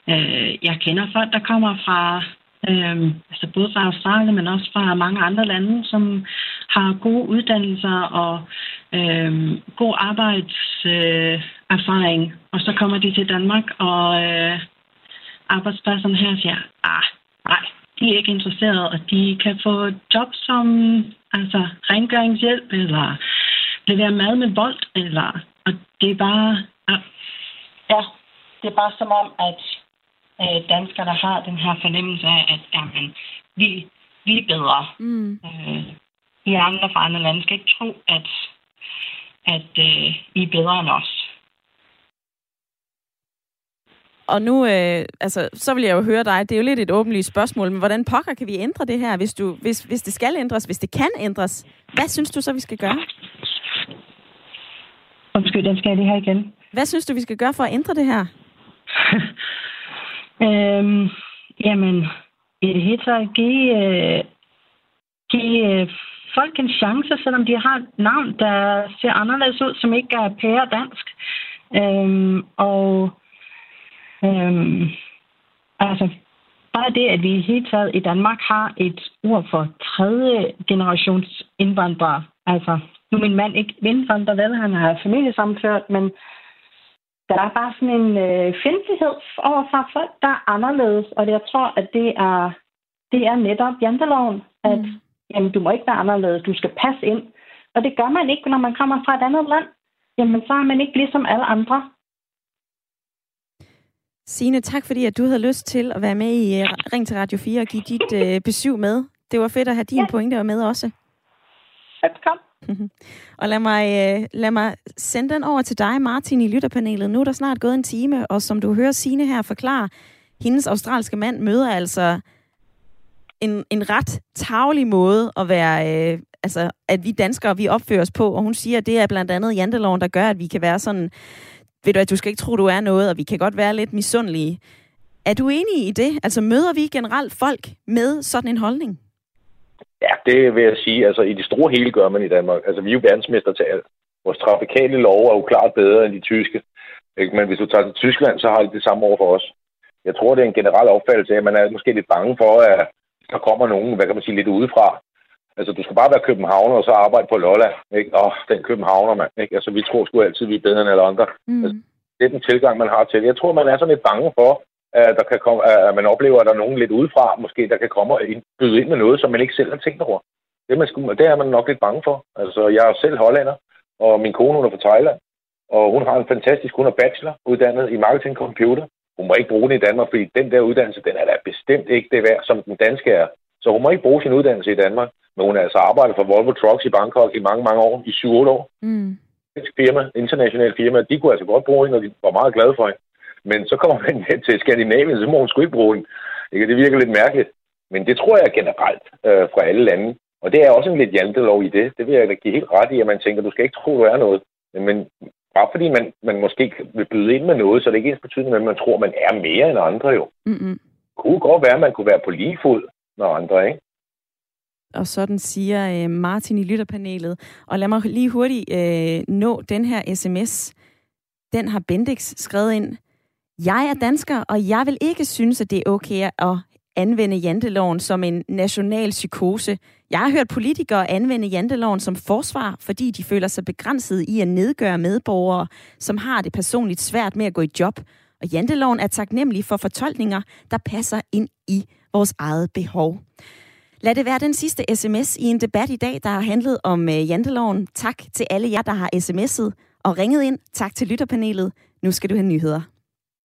øh, jeg kender folk, der kommer fra øh, altså både fra Australien, men også fra mange andre lande, som har gode uddannelser og øh, god arbejdserfaring, øh, og så kommer de til Danmark, og øh, arbejdspladserne her siger, ah, nej, de er ikke interesserede, og de kan få job som altså rengøringshjælp, eller levere mad med vold, eller, og det er bare, ja, det er bare som om, at øh, danskerne har den her fornemmelse af, at jamen, vi, vi er bedre. Mm. Øh, I andre fra andre lande skal ikke tro, at, at øh, I er bedre end os. Og nu, øh, altså, så vil jeg jo høre dig, det er jo lidt et åbenlyst spørgsmål, men hvordan pokker kan vi ændre det her, hvis, du, hvis, hvis det skal ændres, hvis det kan ændres? Hvad synes du så, vi skal gøre? Undskyld, den skal jeg lige have igen. Hvad synes du, vi skal gøre for at ændre det her? øhm, jamen, i det hele taget give, øh, give øh, folk en chance, selvom de har et navn, der ser anderledes ud, som ikke er pære dansk. Øhm, og Øhm, altså, bare det, at vi i hele taget i Danmark har et ord for tredje generations indvandrere. Altså, nu er min mand ikke indvandrer, vel? Han har familiesammenført, men der er bare sådan en øh, fjendtlighed over for folk, der er anderledes. Og jeg tror, at det er, det er netop janteloven, at mm. jamen, du må ikke være anderledes, du skal passe ind. Og det gør man ikke, når man kommer fra et andet land. Jamen, så er man ikke ligesom alle andre. Signe, tak fordi at du havde lyst til at være med i uh, Ring til Radio 4 og give dit uh, besøg med. Det var fedt at have din ja. pointe med også. Velkommen. og lad mig, uh, lad mig sende den over til dig, Martin, i lytterpanelet. Nu er der snart gået en time, og som du hører Signe her forklare, hendes australske mand møder altså en, en ret tavlig måde at være, øh, altså, at vi danskere, vi opfører os på. Og hun siger, at det er blandt andet janteloven, der gør, at vi kan være sådan ved du at du skal ikke tro, du er noget, og vi kan godt være lidt misundelige. Er du enig i det? Altså møder vi generelt folk med sådan en holdning? Ja, det vil jeg sige. Altså i det store hele gør man i Danmark. Altså vi er jo verdensmester til alt. Vores trafikale lov er jo klart bedre end de tyske. Ikke? Men hvis du tager til Tyskland, så har de det samme over for os. Jeg tror, det er en generel opfattelse af, at man er måske lidt bange for, at der kommer nogen, hvad kan man sige, lidt udefra, Altså, du skal bare være københavner og så arbejde på Lolland. Ikke? Åh, den københavner, mand. Ikke? Altså, vi tror sgu altid, vi er bedre end alle andre. Mm. Altså, det er den tilgang, man har til. Jeg tror, man er sådan lidt bange for, at, der kan komme, at man oplever, at der er nogen lidt udefra, måske, der kan komme og byde ind med noget, som man ikke selv har tænkt over. Det, man skulle, det er man nok lidt bange for. Altså, jeg er selv hollander, og min kone, hun er fra Thailand. Og hun har en fantastisk, hun er bachelor uddannet i marketing computer. Hun må ikke bruge den i Danmark, fordi den der uddannelse, den er da bestemt ikke det værd, som den danske er. Så hun må ikke bruge sin uddannelse i Danmark. Men hun har altså arbejdet for Volvo Trucks i Bangkok i mange, mange år, i 7-8 år. Mm. Firma, internationalt firma, de kunne altså godt bruge hende, og de var meget glade for hende. Men så kommer man til Skandinavien, så må hun sgu ikke bruge hende. Ikke? Det virker lidt mærkeligt. Men det tror jeg generelt øh, fra alle lande. Og det er også en lidt jantelov i det. Det vil jeg da give helt ret i, at man tænker, du skal ikke tro, du er noget. Men bare fordi man, man måske vil byde ind med noget, så er det ikke ens betydning, at man tror, man er mere end andre jo. Mm-hmm. Det kunne godt være, at man kunne være på lige fod når andre, ikke? Og sådan siger øh, Martin i lytterpanelet. Og lad mig lige hurtigt øh, nå den her sms. Den har Bendix skrevet ind. Jeg er dansker, og jeg vil ikke synes, at det er okay at anvende janteloven som en national psykose. Jeg har hørt politikere anvende janteloven som forsvar, fordi de føler sig begrænset i at nedgøre medborgere, som har det personligt svært med at gå i job. Og janteloven er taknemmelig for fortolkninger, der passer ind i vores eget behov. Lad det være den sidste sms i en debat i dag, der har handlet om øh, janteloven. Tak til alle jer, der har sms'et og ringet ind. Tak til lytterpanelet. Nu skal du have nyheder.